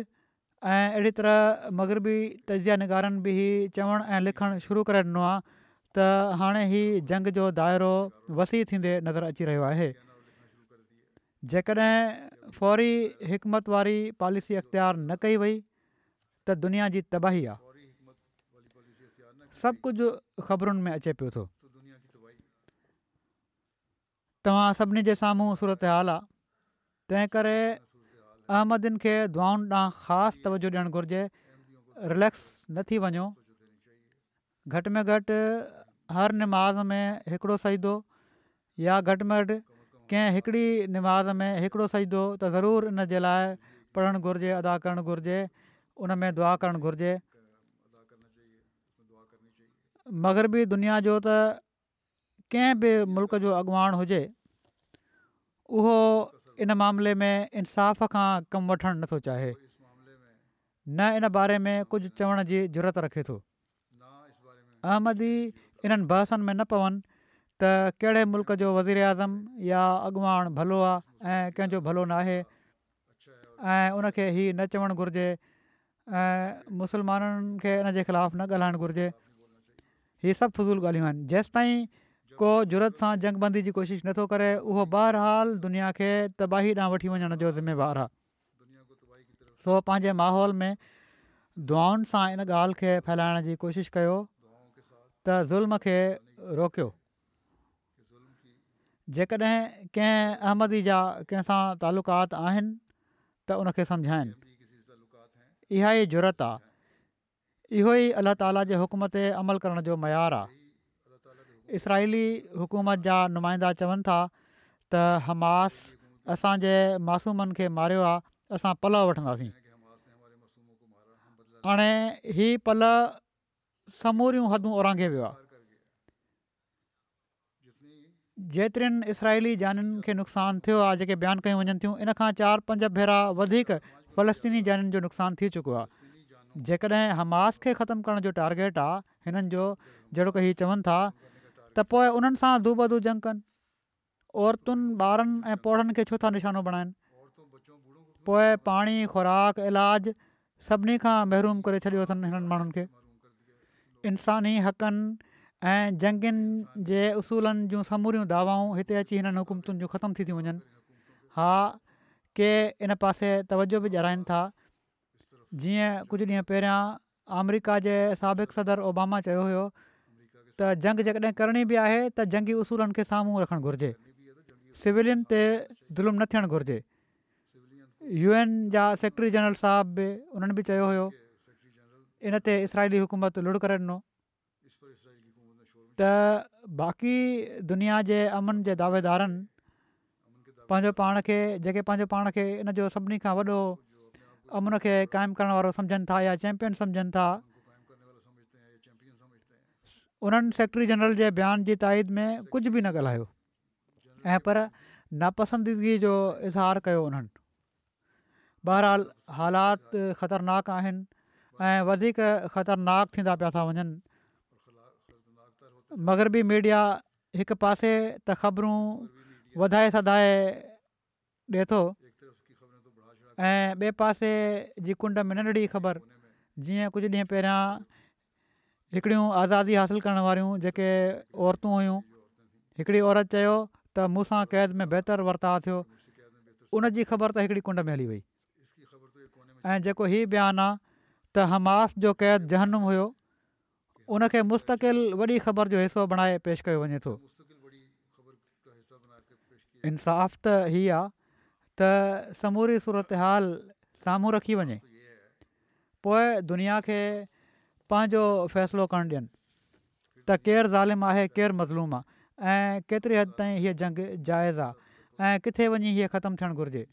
ऐं अहिड़ी तरह मगरबी तज़िया निगारनि बि ई चवणु ऐं लिखणु शुरू करे ॾिनो आहे त हाणे ई जंग जो दाइरो वसी थींदे नज़र अची रहियो आहे जेकॾहिं फौरी हिकमत वारी पॉलिसी अख़्तियार न कई वई त दुनिया जी तबाही आहे सभु कुझु ख़बरुनि में अचे पियो थो तव्हां सभिनी जे साम्हूं सूरत हाल आहे तंहिं करे अहमदियुनि खे दुआनि ॾांहुं ख़ासि तवजो ॾियणु घुरिजे रिलैक्स न थी वञो घटि में घटि हर निमाज़ में हिकिड़ो सजदो या घटि में घटि कंहिं हिकिड़ी निमाज़ में हिकिड़ो सजदो त ज़रूरु इन जे लाइ पढ़णु घुरिजे अदा करणु घुरिजे उन में दुआ करणु घुरिजे मगरबी दुनिया जो त कंहिं बि मुल्क़ जो अॻवान हुजे उहो इन मामले में इंसाफ़ खां कमु वठणु नथो चाहे न इन बारे में कुझु चवण जी ज़रूरत रखे थो अहमदी इन्हनि बहसनि में न पवनि त कहिड़े मुल्क़ जो वज़ीराज़म या अॻुवाण भलो आहे ऐं कंहिंजो भलो न आहे ऐं उनखे हीउ न चवणु घुरिजे ऐं मुसलमाननि खे इन जे ख़िलाफ़ु न ॻाल्हाइणु घुरिजे हीअ सभु फज़ूल ॻाल्हियूं आहिनि जेसिताईं को जुरत सां जंग बंदी जी कोशिशि नथो करे उहो बहरहाल दुनिया खे तबाही ॾांहुं वठी वञण जो ज़िमेवारु आहे सो पंहिंजे माहौल में दुआउनि सां इन ॻाल्हि खे फैलाइण जी कोशिशि कयो त ज़ुल्म खे रोकियो जेकॾहिं कंहिं अहमदी जा कंहिंसां तालुकात आहिनि त उनखे सम्झाइनि इहा ई जुरत आहे इहो ई अला ताला जे हुकम ते अमल करण जो मयारु आहे इसराइली हुकूमत जा नुमाइंदा चवनि था त हमास असांजे मासूमनि खे मारियो आहे असां पल वठंदासीं हाणे हीउ पल समूरियूं हदूं औरांघे वियो आहे जेतिरनि इसराइली जानि खे नुक़सानु थियो आहे जेके बयानु कयूं वञनि थियूं इन खां चारि पंज भेरा वधीक फ़लस्तीनी जो नुक़सानु थी चुको आहे जेकॾहिं हमास खे ख़तमु करण जो टार्गेट आहे हिननि जो की चवनि था त पोइ उन्हनि सां दू बधू जंग कनि औरतुनि ॿारनि ऐं पौड़नि खे छो था निशानो बणाइनि पोइ पाणी खुराक इलाज सभिनी खां महरूम करे छॾियो अथनि हिननि माण्हुनि खे इंसानी हक़नि ऐं जंगनि जे उसूलनि जूं समूरियूं दावाऊं हिते अची हिननि हुकूमतुनि जूं ख़तमु थी थी वञनि हा के इन पासे तवजो बि जराइनि था जीअं कुझु ॾींहं पहिरियां अमरिका जे साबिक़ु सदर ओबामा चयो हुयो त जंग जेकॾहिं करणी बि आहे त जंगी उसूलनि खे साम्हूं रखणु घुरिजे सिविलियन ते ज़ुल्म न थियणु घुरिजे यू एन जा सेक्रेटरी जनरल साहिबु बि उन्हनि बि चयो हुयो इन ते इसराइली हुकूमत लुड़ करे ॾिनो त बाक़ी दुनिया जे अमन जे दावेदारनि पंहिंजो पाण खे जेके पंहिंजो पाण खे इन जो सभिनी खां वॾो अमन खे क़ाइमु करण वारो सम्झनि था या चैम्पियन था उन्हनि सेक्रेटरी जनरल जे बयान जी ताईद में कुझु बि न ॻाल्हायो ऐं पर नापसंदीदगीअ जो इज़हार कयो उन्हनि बहरहाल हालात ख़तरनाक आहिनि ऐं वधीक ख़तरनाक थींदा पिया था वञनि मगरबी मीडिया हिकु पासे त ख़बरूं वधाए सधाए ॾिए थो ऐं ॿिए पासे जी कुंड में नंढड़ी ख़बर जीअं कुझु ॾींहं पहिरियां हिकिड़ियूं आज़ादी हासिलु करण वारियूं जेके औरतूं हुयूं हिकिड़ी औरत चयो त मूं क़ैद में बहितरु वर्ताव थियो उन जी ख़बर त हिकिड़ी कुंड में हली वई ऐं जेको हीउ बयानु आहे त हमास जो क़ैद जहनुम हुयो उनखे मुस्तक़िल वॾी ख़बर जो हिसो बणाए पेश कयो वञे थो इंसाफ़ त हीअ आहे त समूरी सूरत हाल साम्हूं रखी वञे पोइ दुनिया खे पंहिंजो फ़ैसिलो करणु ॾियनि त केरु ज़ालिम आहे केरु मज़लूम आहे ऐं केतिरे हदि ताईं हीअ जंग जाइज़ आहे ऐं किथे वञी हीअ ख़तमु थियणु घुरिजे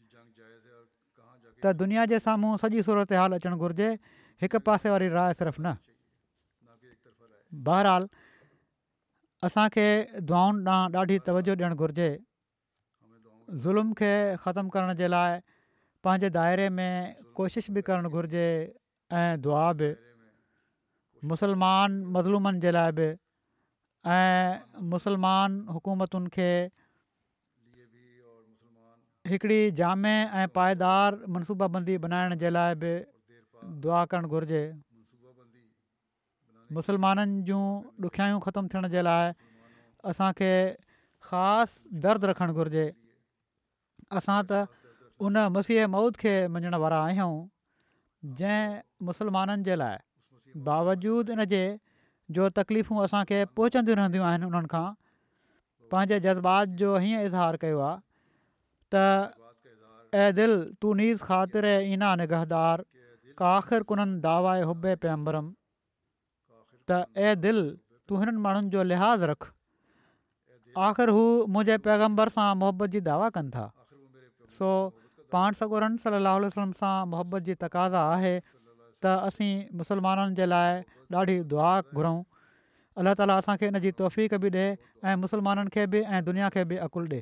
त दुनिया जे साम्हूं सॼी सूरत हाल अचणु घुरिजे हिकु पासे वारी राय सिर्फ़ु न बहरहालु असांखे दुआउनि ॾांहुं ॾाढी तवजो ॾियणु घुरिजे ज़ुल्म खे ख़तमु करण जे लाइ पंहिंजे दाइरे में कोशिशि बि करणु घुरिजे ऐं दुआ बि मुसलमान मज़लूमनि जे लाइ बि ऐं मुसलमान हुकूमतुनि खे हिकिड़ी जाम ऐं पाइदार मनसूबाबंदी बनाइण जे लाइ बि दुआ करणु घुरिजे मुसलमाननि जूं ॾुखियायूं ख़तमु थियण जे लाइ असांखे ख़ासि दर्दु रखणु घुरिजे असां त उन मसीह मौद खे मञण वारा आहियूं जंहिं मुसलमाननि जे बावजूद इनजे जो तकलीफ़ूं असांखे पहुचंदी रहंदियूं आहिनि उन्हनि खां पंहिंजे जज़्बात जो हीअं इज़हार कयो आहे त ऐं दिलि तू नीज़ ख़ातिर ईना निगहदार काख़िर आख़िर दावा ए हुबे पैम्बरम त ऐं दिलि तूं हिननि माण्हुनि जो लिहाज़ु रख आख़िर हू मुंहिंजे पैगम्बर सां मुहबत जी दावा कनि था सो पाण सकोरनि सलाहु वसलम सां मुहबत जी तक़ाज़ा आहे त असीं मुसलमाननि जे लाइ ॾाढी दुआ घुरूं अल्ला ताली असांखे इन जी तोफ़ीक़ बि ॾिए ऐं मुसलमाननि खे बि ऐं दुनिया खे बि अकुलु ॾिए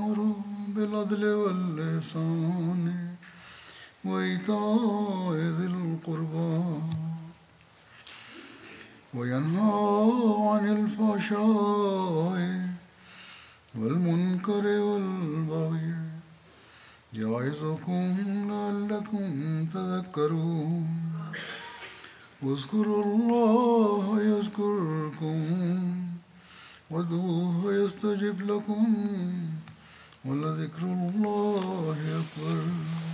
بالعدل واللسان وإيتاء ذي القربى وينهى عن الفحشاء والمنكر والبغي يعظكم لعلكم تذكرون واذكروا الله يذكركم وادعوه يستجب لكم ولذكر الله أكبر